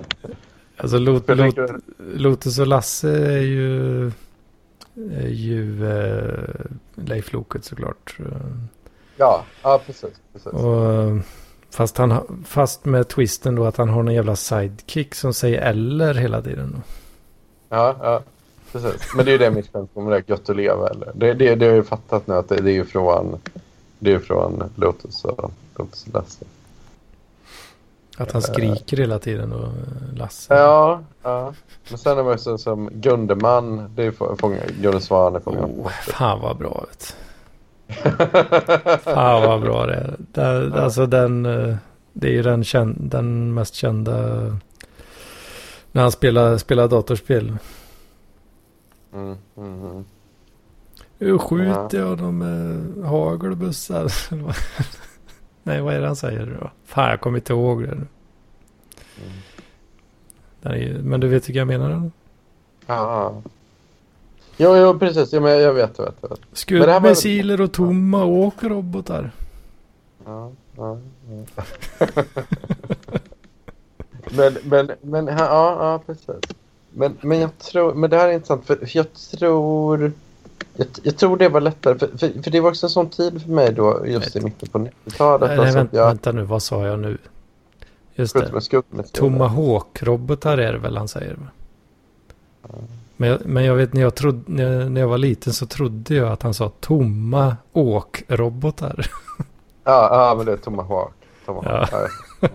Alltså Lot, Lot, Lotus och Lasse är ju, ju eh, Leif Loket såklart. Ja, ja precis. precis. Och, fast, han, fast med twisten då att han har en jävla sidekick som säger eller hela tiden. Ja, ja precis. Men det är ju det mitt skämt om det gött att leva. Eller? Det, det, det har jag ju fattat nu att det, det är ju från, det är från Lotus och Lotus Lasse. Att han skriker hela tiden och Lasse. Ja, ja. Men sen är man ju som Gundeman. Det är fånga, Gunde Svan är fånga. Oh, fan vad bra vet Fan vad bra det är. Det, ja. Alltså den, eh, det är ju den, den mest kända när han spelar, spelar datorspel. Mm, mm, mm. Hur skjuter jag dem med hagelbussar? Nej, vad är det han säger då? Fan, jag kommer inte ihåg det. Mm. Är, men du vet vilka jag menar? Eller? Ja. Jo, jo, precis. Ja, men jag vet, vet. Jag vet. Skuddmissiler och tomma åkrobotar. Ja, ja, ja. men, men, men, ja, ja, precis. Men, men jag tror, men det här är intressant för jag tror, jag, jag tror det var lättare för, för, för, det var också en sån tid för mig då just i mitten på 90-talet. Nej, nej vänta, jag, vänta nu, vad sa jag nu? Just det, Tomahawk-robotar är det väl han säger? Mm. Men, jag, men jag vet när jag, trodde, när, när jag var liten så trodde jag att han sa tomma åkrobotar. ja, ja, men det är Tomahawk. Tomahawk. Ja.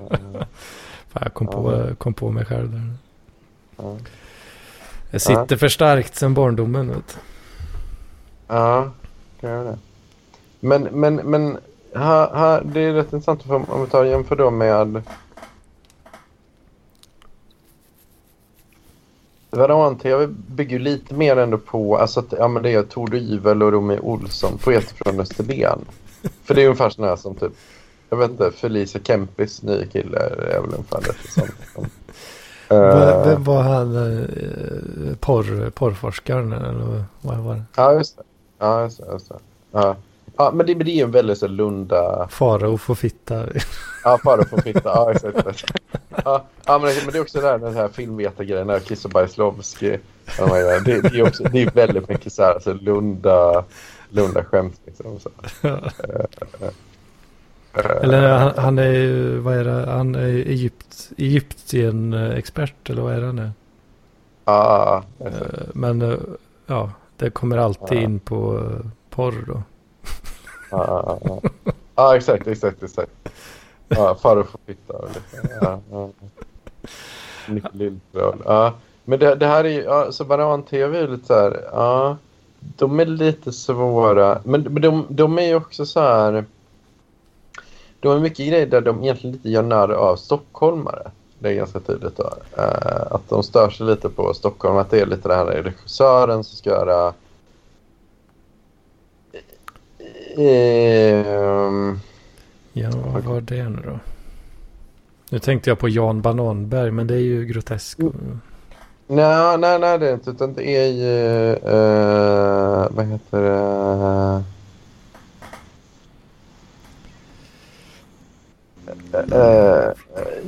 Fan, jag kom, på, kom på mig själv där. Ja. Jag sitter för starkt sen barndomen. Vet. Ja, det gör det. Men, men, men här, här, det är rätt intressant om, om vi tar jämför då med Varan-TV bygger lite mer ändå på alltså att ja, men det är Tord Yvel och Romy Olsson, poeter från Österlen. För det är ungefär sådana som typ, jag vet inte, Felicia Kempis nya kille är väl ungefär det. Som, Uh, Vem var han? Uh, porr, porrforskaren eller vad var det? Ja, just det. Ja, just det. Just det. Ja. ja, men det, men det är ju en väldigt så Lunda... Farao får fitta. ja, Farao får fitta. Ja, exakt. Ja, ja men, men det är också där, den här filmvetargrejen, Kiss och Bajslovski. det, det, är också, det är väldigt mycket så här, alltså Lunda, Lunda skämt liksom. Så. Eller han, han är ju, vad är det, han är Egypt, Egyptien-expert eller vad är det han är? Ja, Eh, Men eh, ja, det kommer alltid Ja. in på eh, porr då. ja, ja. Ja, exakt, exakt, exakt. Ja, faror får fitta och lite. Ja, ja. Lilltroll. Ja. Men det, det här är ju, ja, så Banan-TV är lite så här, ja. De är lite svåra. Men, men de, de är ju också så här. De har mycket grejer där de egentligen lite gör narr av stockholmare. Det är ganska tydligt då. Eh, att de stör sig lite på Stockholm. Att det är lite det här regissören som ska göra... Ehm, Ja, vad var det nu då? Nu tänkte jag på Jan Bananberg, men det är ju grotesk. Mm. Nej, nej, nej det är inte. Utan det är ju... eh, vad heter det? Eh,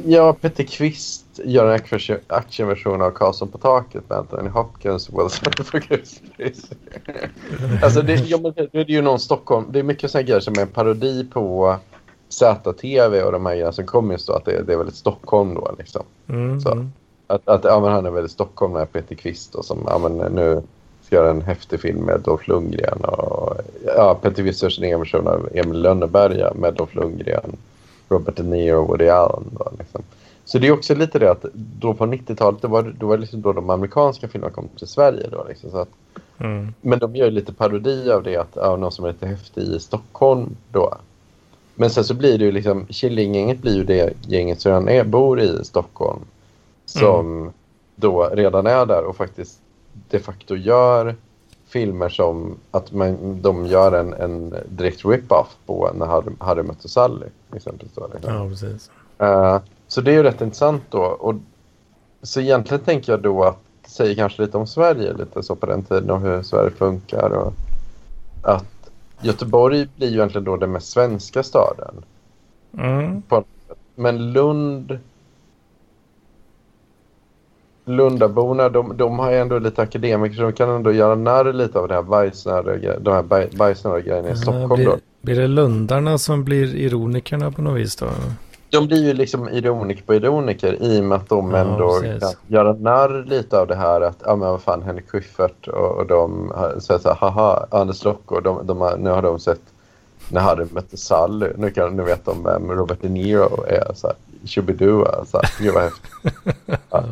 ja, Peter Kvist gör en actionversion av Karlsson på taket med Anthony Hopkins och Will Smith för Chris Alltså det, ja, det, det är ju någon Stockholm. Det är mycket sådana grejer som är en parodi på ZTV och de här grejerna som kommer just då. Att det, det är väldigt Stockholm då liksom. Mm, Så. Att, att ja, men han är väldigt Stockholm med Peter Kvist och som ja, men nu ska göra en häftig film med Dolph Lundgren. Och, ja, Peter Kvist gör sin egen version av Emil Lönneberga med Dolph Lundgren, Robert De Niro och Woody Allen. Då, liksom. Så det är också lite det att då på 90-talet då var, då var det liksom då de amerikanska filmerna kom till Sverige. Då, liksom, så att, Mm. men de gör lite parodi av det, att ja, någon som är lite häftig i Stockholm då. Men sen så blir det ju liksom, Killinggänget blir ju det gänget som redan är, bor i Stockholm. Som då redan är där och faktiskt de facto gör filmer som att man, de gör en, en direkt rip-off på när Harry, Harry mötte Sally. Exempelvis då, liksom. Ja, precis. Eh, så det är ju rätt intressant då. Och, så egentligen tänker jag då att det säger kanske lite om Sverige, lite så på den tiden och hur Sverige funkar. Och att Göteborg blir ju egentligen då den mest svenska staden. Mm. Men Lund... Lundaborna, de, de har ju ändå lite akademiker så de kan ändå göra narr lite av det här bajsnödiga, de här baj, bajsnödiga grejerna i Stockholm blir, då. blir det lundarna som blir ironikerna på något vis då? De blir ju liksom ironiker på ironiker i och med att de Ja, ändå precis. kan göra narr lite av det här att, ja men vad fan, Henrik Schyffert och, och de säger så här, haha, Anders Locke och de, de har, nu har de sett när Harry mötte Sally, nu, kan, nu vet de vem Robert De Niro är, så här, Shubidua, så här, gud vad häftigt. Ja.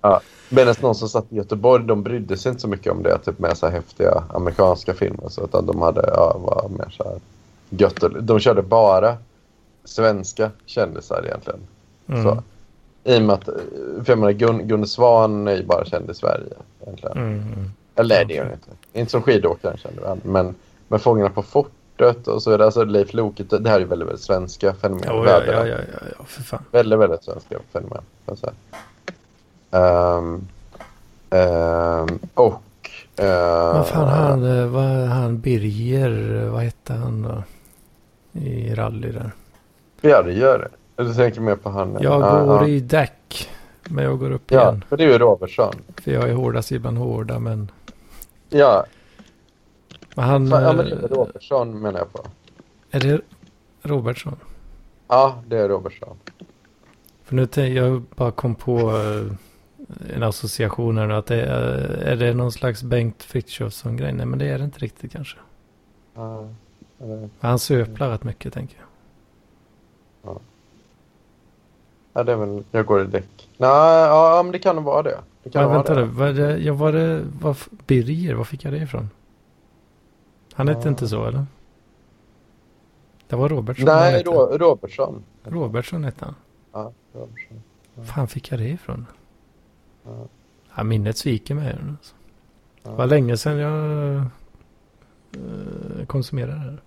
Ja. Medan någon som satt i Göteborg, de brydde sig inte så mycket om det, typ med så här häftiga amerikanska filmer, så, utan de hade, ja, var mer så här gött. De körde bara svenska kändisar egentligen. Mm. Så. I och med att, för jag menar, Gun, Gunde Svan är ju bara känd i Sverige. Egentligen. Mm. Eller det är hon inte. Inte som skidåkaren kände han. Men, men Fångarna på fortet och så vidare. Alltså Leif Loket, det här är väldigt, väldigt svenska fenomen. Ja, ja, ja, ja, ja, ja, för fan. Väldigt, väldigt svenska fenomen. jag säga. Ehm, ehm, och... Uh, Vad fan han, eh, vad, han Birger, eh, vad hette han då? I rally där. Bjärgör. Du tänker mer på han? Jag Ja, går ja. i däck. Men jag går upp Ja, igen. för det är ju Robertsson. För jag är hårdast ibland hårda men. Ja, han, fan, ja men det är Robertsson menar jag på. är det Robertsson? Ja, det är Robertsson. För nu tänk, jag bara kom på eh, en association här nu. Att det är, är det någon slags Bengt Frithiofsson grej? Nej men det är det inte riktigt kanske. Ja, eller- Han söplar rätt mycket tänker jag. Ja, det är väl, jag går i däck. Nej, ja, men det kan vara det. det kan Men vara vänta det. var det, ja, var det, var, Birger, var fick jag det ifrån? Han hette Ja. inte så eller? Det var Robertsson han Nej. Ro, Robertsson. Robertsson hette han. Ja, Robertsson. fan fick jag det ifrån? Ja. Ja, minnet sviker mig. Alltså. Ja. Det var länge sedan jag eh, konsumerade det.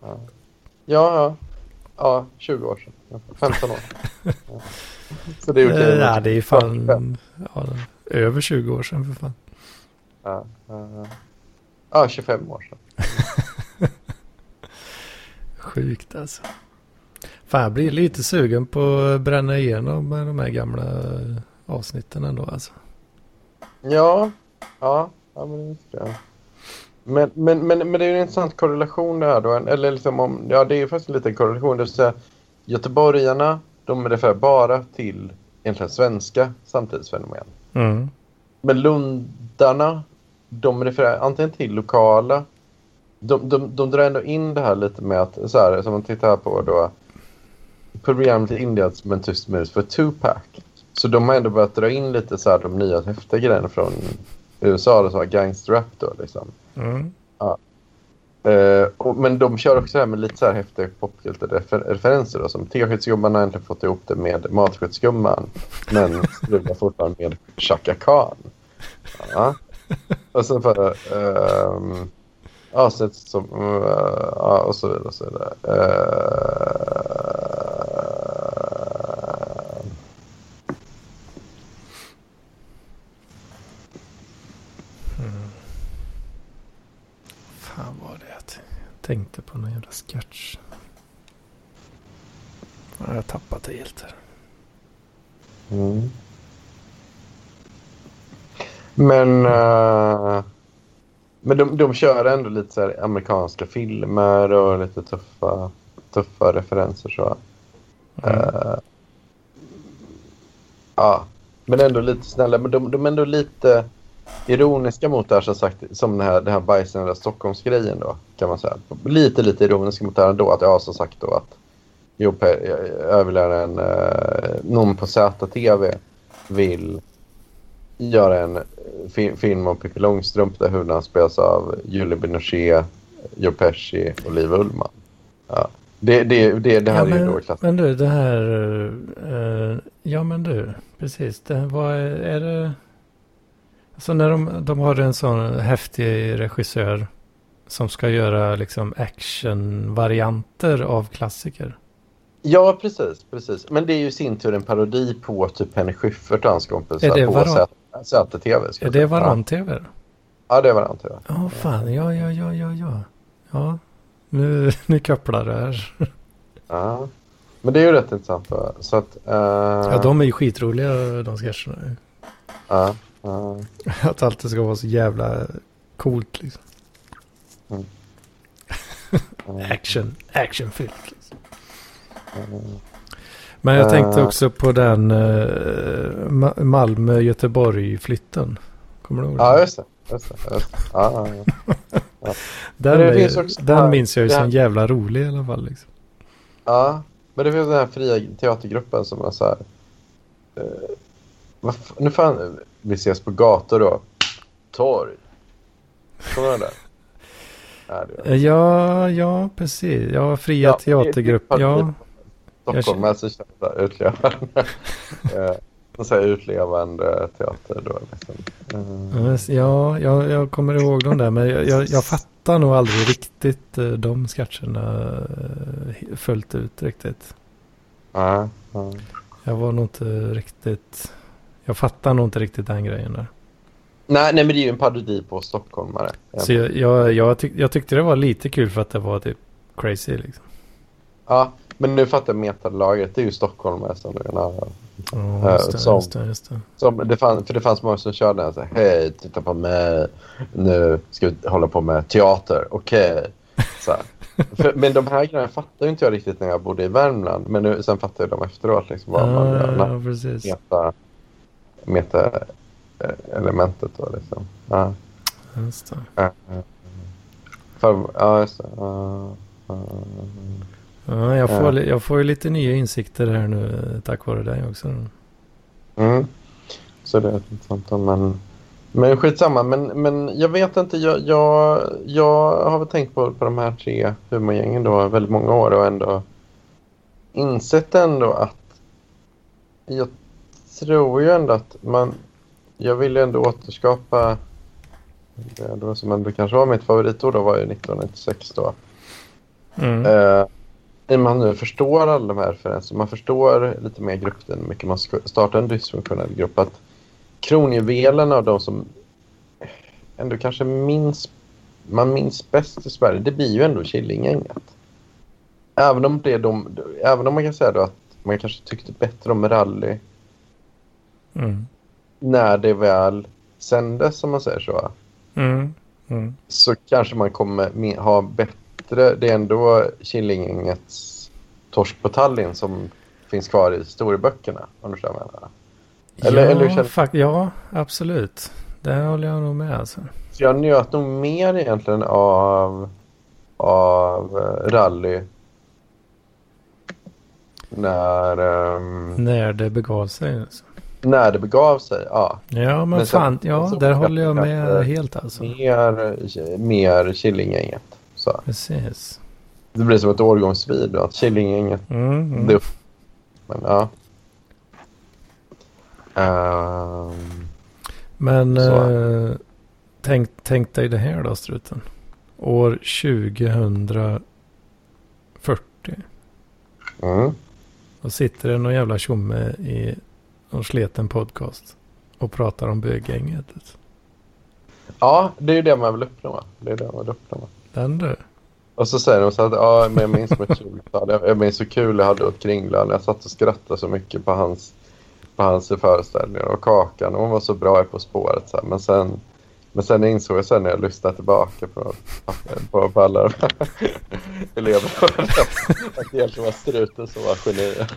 Ja, ja. ja. Ja, 20 år sedan. 15 år. Ja. Så det är okej. Eh, ja, det är fan ja, över 20 år sedan för fan. Ja, ja, ja. Ja, 25 år sedan. Sjukt alltså. Fan, jag blir lite sugen på att bränna igenom de här gamla avsnitten ändå alltså. Ja, ja, ja men det är. Men, men, men, men det är en intressant korrelation det här då. Eller liksom om, ja, det är faktiskt en liten korrelation. Det vill säga, göteborgarna, de refererar bara till egentligen svenska samtidsfenomen. Mm. Men lundarna, de refererar antingen till lokala. De, de, de drar ändå in det här lite med att, så här, som man tittar här på då. Programmet indelat som en tyst mus för Tupac. Så de har ändå börjat dra in lite så här de nya häftiga grejerna från USA, det gangsterrap då liksom. Mm. Eh, och, men de kör också här med lite så här häftiga popkulturreferenser då, som Teskedsgumman har äntligen fått ihop det med Matskedsgumman men strular fortfarande med Chaka Khan. Ja. Och sen för um, ja, så, som, uh, ja, och så vidare. Och så vidare. Uh, Fan var det jag tänkte på någon jävla sketch. Ja, jag har tappat det helt här. Mm. Men, uh, men de, de kör ändå lite så amerikanska filmer och lite tuffa, tuffa referenser. så. Mm. Uh, ja, men ändå lite snälla. Men de, de är ändå lite ironiska mot det här som sagt. Som den här, den här Stockholmsgrejen då. Kan man säga. Lite, lite ironiska mot det här ändå. Att jag har som sagt då att Jo, överläraren, eh, någon på ZTV vill göra en fi film om Pippi Långstrump där huvudena spelas av Julie Binochet, Joe Pesci och Liv Ullmann. Ja. Det, det, det, det här ja, men, är ju då klass. Men du, det här... Uh, ja, men du. Precis. Det, vad är, är det... Alltså när de, de har en sån häftig regissör som ska göra liksom actionvarianter av klassiker. Ja, precis, precis. Men det är ju i sin tur en parodi på typ Henny Schyffert och hans kompisar Är det på ska Är det varann-tv? Ja, det är varann-tv. Ja, fan. Ja, ja, ja, ja, ja. Ja, nu, nu kopplar det här. Ja. Men det är ju rätt intressant. Va? Så att... eh, Ja, de är ju skitroliga de sketcherna. ja, ja. Att allt ska vara så jävla coolt liksom. ja. Action, actionfyllt. Liksom. Men jag tänkte Eh. också på den uh, Ma- Malmö-Göteborg-flytten. Kommer du ihåg Ja, den? just det. Just det, just det. Ja, ja, ja. Den, det är, också den minns jag ju det som jävla rolig i alla fall. Liksom. ja, men det finns den här fria teatergruppen som är så här... f- nu fan, vi ses på gator då. Torg. Kommer du det? Ja, det Ja, ja, precis. Ja, fria Ja, teatergrupp. det- det- Ja, Stockholm så kända utlevande. Eh, De säger utlevande teater då. Liksom. Ja jag, jag kommer ihåg dem där. Men jag, jag, jag fattar nog aldrig riktigt eh, de sketcherna eh, fullt ut riktigt. ja, ja. Jag var nog inte riktigt... Jag fattar nog inte riktigt den grejen där. Nej, nej, men det är ju en parodi på stockholmare. Så jag, jag, jag, tyck, jag tyckte det var lite kul för att det var typ crazy liksom. Ja, men nu fattar jag metalaget. Det är ju stockholmare som du menar. Ja, just det, som- just det, just det. Som det fann, för det fanns många som körde den så här, hej, titta på mig, nu ska vi hålla på med teater, okej. För, men de här grejerna fattade inte jag riktigt när jag bodde i Värmland, men nu, sen fattade jag dem efteråt, liksom, vad man gör. Ja, precis. Meta, meta eh, elementet då liksom. Ja, Just det. ja, ja. För, ja just det. Ja, jag, får, jag får ju lite nya insikter här nu eh, tack vare dig också. Mm. Så det är intressant. Men, men skitsamma. Men, men jag vet inte. Jag, jag, jag har väl tänkt på, på de här tre humorgängen då väldigt många år och ändå insett ändå att jag tror ju ändå att man... Jag vill ju ändå återskapa det då som ändå kanske var mitt favoritår då var ju 1996 då. Mm. Eh, man nu förstår alla de här referenserna, man förstår lite mer gruppdynamik, man ska starta en dysfunktionell grupp. Att kronjuvelerna och de som ändå kanske minns, man minns bäst i Sverige, det blir ju ändå Killinggänget. Även om, det de, även om man kan säga att man kanske tyckte bättre om rally Mm. när det väl sändes, som man säger så. Mm. Mm. så kanske man kommer med, ha bättre... Det är ändå Killinggängets Torsk på Tallinn som finns kvar i historieböckerna. Om du menar. Eller- ja, eller känner- ja, absolut. Det håller jag nog med alltså. Så jag njöt nog mer egentligen av, av eh, rally när, ehm, När det begav sig. Alltså. när det begav sig. Ja. Ja, men, Men sen- fan. Ja, så- där håller jag med helt alltså. Mer, mer Killinggänget. Så. Precis. Det blir som ett årgångsvid då, att Killinggänget Mm, mm. det. Men ja. Ehm, Men eh, tänk, tänk dig det här då, struten. År 2040. mm. Då sitter det någon jävla tjomme i någon sleten podcast. Och pratar om böggänget. Ja, det är ju det man vill uppnå. Det är det man vill uppnå. Den du. Och så säger de så att ja, men jag minns kul tal. Jag, minns hur kul jag hade åt Kringlan. Jag satt och skrattade så mycket på hans, på hans föreställningar. Och Kakan, hon var så bra i På spåret. Så här. Men, sen, men sen insåg jag sen när jag lyssnade tillbaka på, på, på alla de här eleverna att det egentligen var struten som var geniet.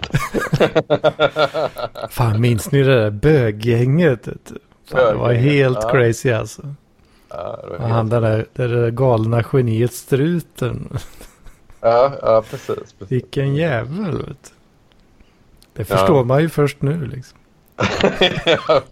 Fan, minns ni det där böggänget? Fan, det var helt ja. crazy alltså. Ja, Och han den där, det där galna geniet struten. ja, ja, precis. precis. Vilken jävel vet du. Det Ja. förstår man ju först nu liksom. Ja,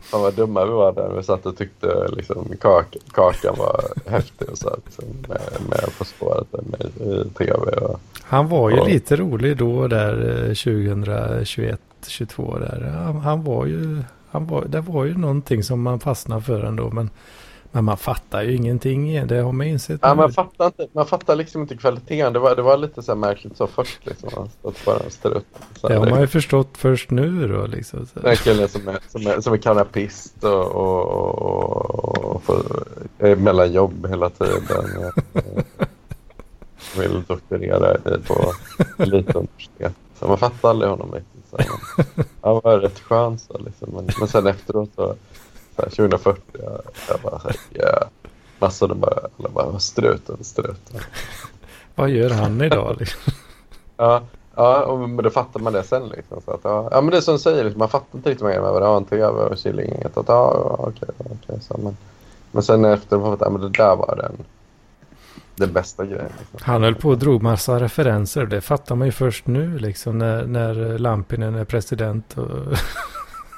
Fan vad dumma vi var där. Vi satt och tyckte liksom kak, kakan var häftig och så att, med, med På spåret med, i tv. Och, Han var ju Ja. lite rolig då där eh, 2021, 22 där. Han, han var ju, han var, det var ju någonting som man fastnade för ändå. Men, men man fattar ju ingenting. Det har man insett ja, man, fattar inte, man fattar liksom inte kvaliteten. Det var, det var lite så märkligt så först. Liksom, att bara ställa upp. Så Det har man ju förstått först nu då liksom. Så. Den killen som är, som är, som är kanapist och, och, och, och får, är mellan jobb hela tiden. Vill doktorera på elituniversitet. Så man fattar aldrig honom riktigt. Så, han var rätt skön så liksom. Men, men sen efteråt så, så här, 2040, jag, jag bara såhär, yeah. Massor de bara, alla bara, struten, struten. Vad gör han idag liksom? Ja, ja och, men då fattar man det sen liksom. Så att, ja, ja, men det är som du säger, liksom, man fattar inte riktigt vad det är med en tv och Killinggänget. Att ja, ja, okej, okej. så, men, men sen efter man fattar, ja, men det där var den, den bästa grejen. Liksom. Han höll på och drog massa referenser. Det fattar man ju först nu liksom. När, när Lampinen är president. Och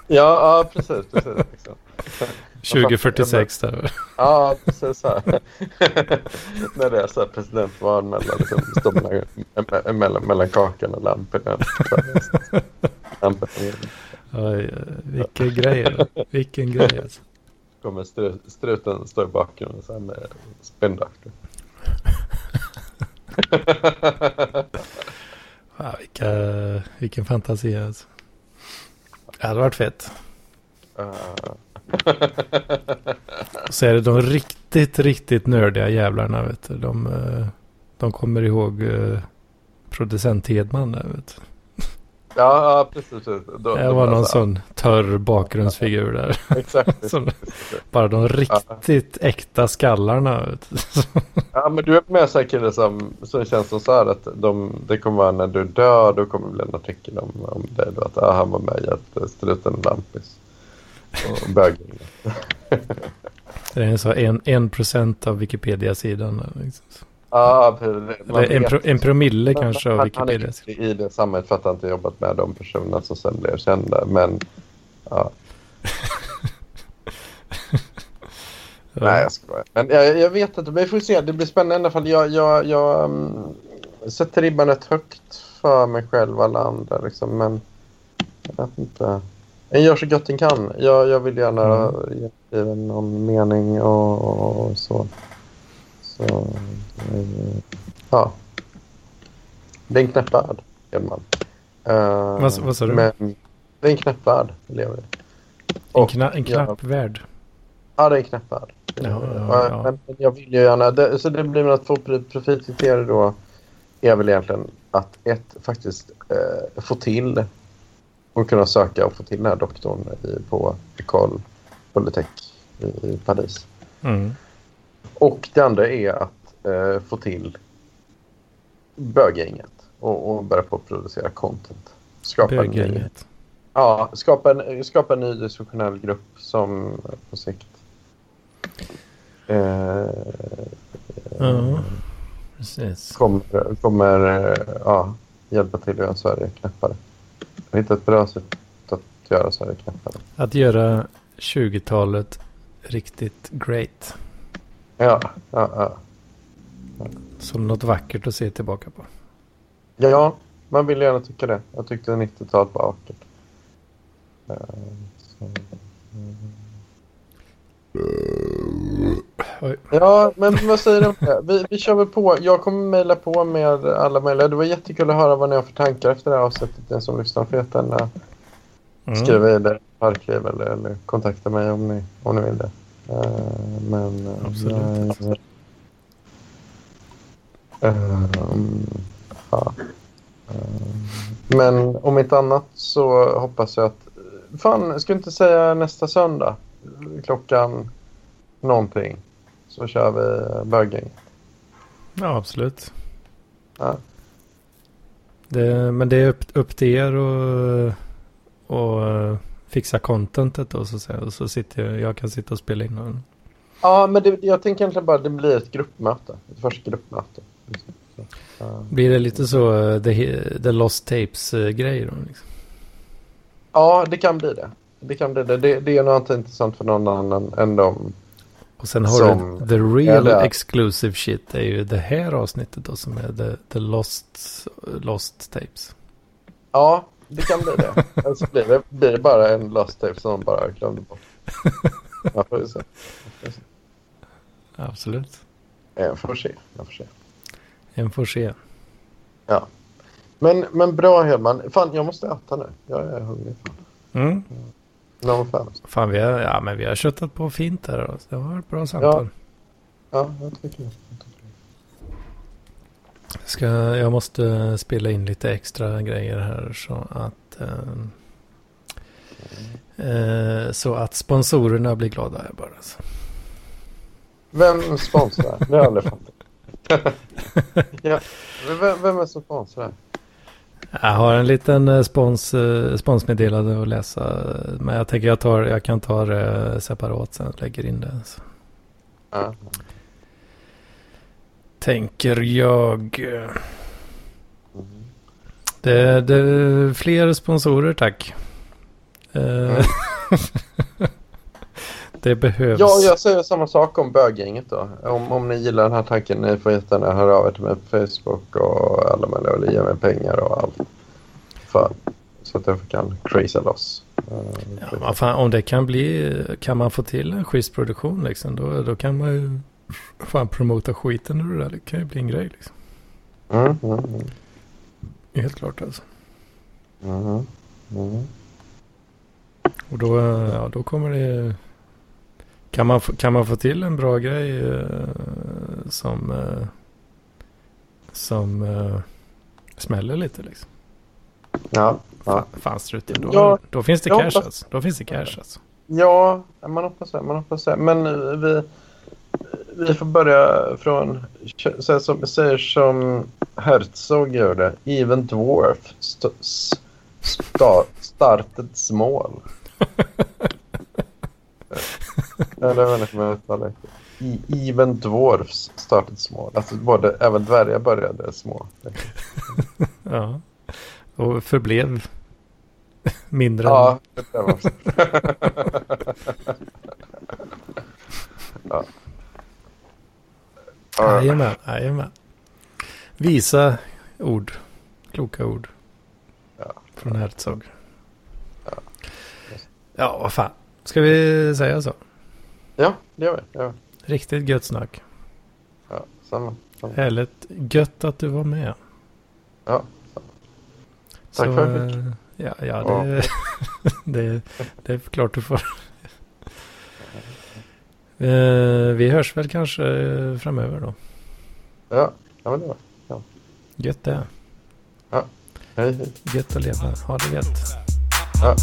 Ja, ja, precis. precis liksom. 2046 där. Ja, precis så här. När det är så här presidentval mellan, liksom, mellan, mellan, mellan kakan och Lamporna. Oj, vilken grej. Vilken grej alltså. kommer stru, struten står i bakgrunden här med spin doctor. Ja, vilka, vilken fantasi alltså. Det hade varit fett. Uh, Och så är det de riktigt, riktigt nördiga jävlarna vet du. De, eh, de kommer ihåg eh, producent Hedman där vet du. Ja, ja, precis. precis. Då, Det var någon sån törr bakgrundsfigur där. Exakt. Som-. Bara de riktigt äkta skallarna. Ja, men du är med så här kille som, som känns som så här att de, det kommer vara när du dör, då kommer det bli en artikel om, om dig. Då, att ah, han var med i att struten Lampis. Och bögen. Det är så en, en procent av Wikipedia-sidan. Liksom. Ja, Eller en, pro, en promille kanske av han, han är Wikipedia. i det samhället för att han inte jobbat med de personerna som sen blev kända. Men ja, nej jag skojar. Men jag, jag vet inte, men vi får se. Det blir spännande i alla fall. Jag, jag, jag um, sätter ribban rätt högt för mig själv och alla andra. Liksom, men jag vet inte. Jag gör så gott en kan. Jag, jag vill gärna Mm. ge någon mening och, och så. Eh, ja. Det är en knäpp värld, Edman. Uh, Vad- vad sa du? Men det är en knäpp värld lever i. En, kna, en knapp värld. Ja, det är en knäpp värld. Ja, ja, Ja, ja. Men men jag vill ju gärna... Det, så det blir att få pro- profitkriterier då är väl egentligen att ett faktiskt eh, få till och kunna söka och få till den här doktorn i, på Ecole Polytech i, i Paris. Mm. Och det andra är att eh, få till bögänget och, och börja på att producera content. Skapa en, ny, Bögänget. ja, skapa, en, skapa en ny diskussionell grupp som på sikt eh, Ja, precis. kommer, kommer eh, ja, hjälpa till att göra Sverige knäppare. Jag har hittat ett bra sätt att göra Sverige knäppare. Att göra 20-talet riktigt great. Ja, ja, ja. Som något vackert att se tillbaka på. Ja, man vill gärna tycka det. Jag tyckte 90-talet var vackert. Eh, Oj. Ja, men vad säger du om det? Vi, vi kör väl på. Jag kommer mejla på med alla möjliga. Det var jättekul att höra vad ni har för tankar efter det här avsnittet. Den som lyssnar får jättegärna Mm. skriva i det arkiv eller, eller kontakta mig om ni, om ni vill det. Eh, men... eh, Absolut. jag- Ehm, ja. Ehm, men om inte annat så hoppas jag att... Fan, skulle inte säga nästa söndag. Klockan någonting. Så kör vi böggäng. Ja, absolut. Ja. Det, men det är upp, upp till er och, och eh, fixa contentet då så att säga. Och så sitter jag, jag kan sitta och spela in. Och, Ja, men det, jag tänker egentligen bara att det blir ett gruppmöte. Ett första gruppmöte. Ja. blir det lite så eh, the, the Lost Tapes-grej då? Liksom? Ja, det kan bli det. Det kan bli det. Det, det är nog inte intressant för någon annan än de. Och sen har Som- du the real eller- exclusive shit. Det är ju det här avsnittet då som är the, the Lost, Lost Tapes. Ja, det kan bli det. Eller så blir det, blir det bara en lost tape som de bara glömde bort. Ja, får se. Jag får se. Absolut. Jag får se. Jag får se. En får se. Men, men bra Hedman. Fan, jag måste äta nu. Jag är hungrig. Mm. No offense. Fan, vi har, ja, men vi har köttat på fint. Då. Det var ett bra samtal. Ja, jag tycker det. Ska, jag måste spela in lite extra grejer här så att eh, eh, så att sponsorerna blir glada här bara. Så. Vem sponsrar? Det har jag aldrig fattat. ja. Vem, vem är som sponsrar? Jag har en liten eh, spons, eh, sponsmeddelande att läsa. Men jag tänker jag, tar, jag kan ta det separat sen och lägger in det. Så. Ja. Tänker jag. Mm. Det, det är fler sponsorer tack. Eh, Mm. det behövs. Ja, jag säger samma sak om böggänget då. Om, om ni gillar den här tanken, ni får jättegärna höra av er till mig på Facebook och alla möjliga och ge mig pengar och allt. För, så att jag kan craza loss. Ja, fan, om det kan bli, kan man få till en schysst produktion liksom, då, då kan man ju fan promota skiten ur det där. Det kan ju bli en grej liksom. Mm, mm, mm, Helt klart alltså. mm, mm. Och då, ja, då kommer det... Kan man, kan man få till en bra grej eh, som, eh, som eh, smäller lite liksom. Ja, ja. Fan, fan struten, då, Ja, då finns det cash hoppas- alltså. Då finns det cash alltså. ja, man hoppas det. Man hoppas det. Men eh, vi, vi får börja från, så som, säger som Herzog gör det. Even dwarf st sta, started small. Eller om jag uttalar det. Even dwarfs started small. Alltså både, även dvärgar började små. Ja. Och förblev mindre. Ja, det var ja. Ja, Jajamän, jajamän. Visa ord. Kloka ord. Ja. Från Herzog. Ja. Ja, vad fan. Ska vi säga så? ja, det gör vi. Vi. Riktigt gött snack. Ja, samma. samma. Härligt gött att du var med. Ja, Tack så, för att jag fick. eh, Ja, ja det, det, det är klart du får. Eh, vi hörs väl kanske eh, framöver då. Ja, ja men det var ja. Gött det. Ja. Hej, hej. Gött att leva. Ha det gött. Ja.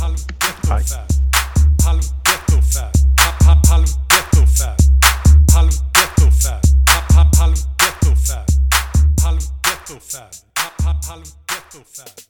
Halv ghetto fab.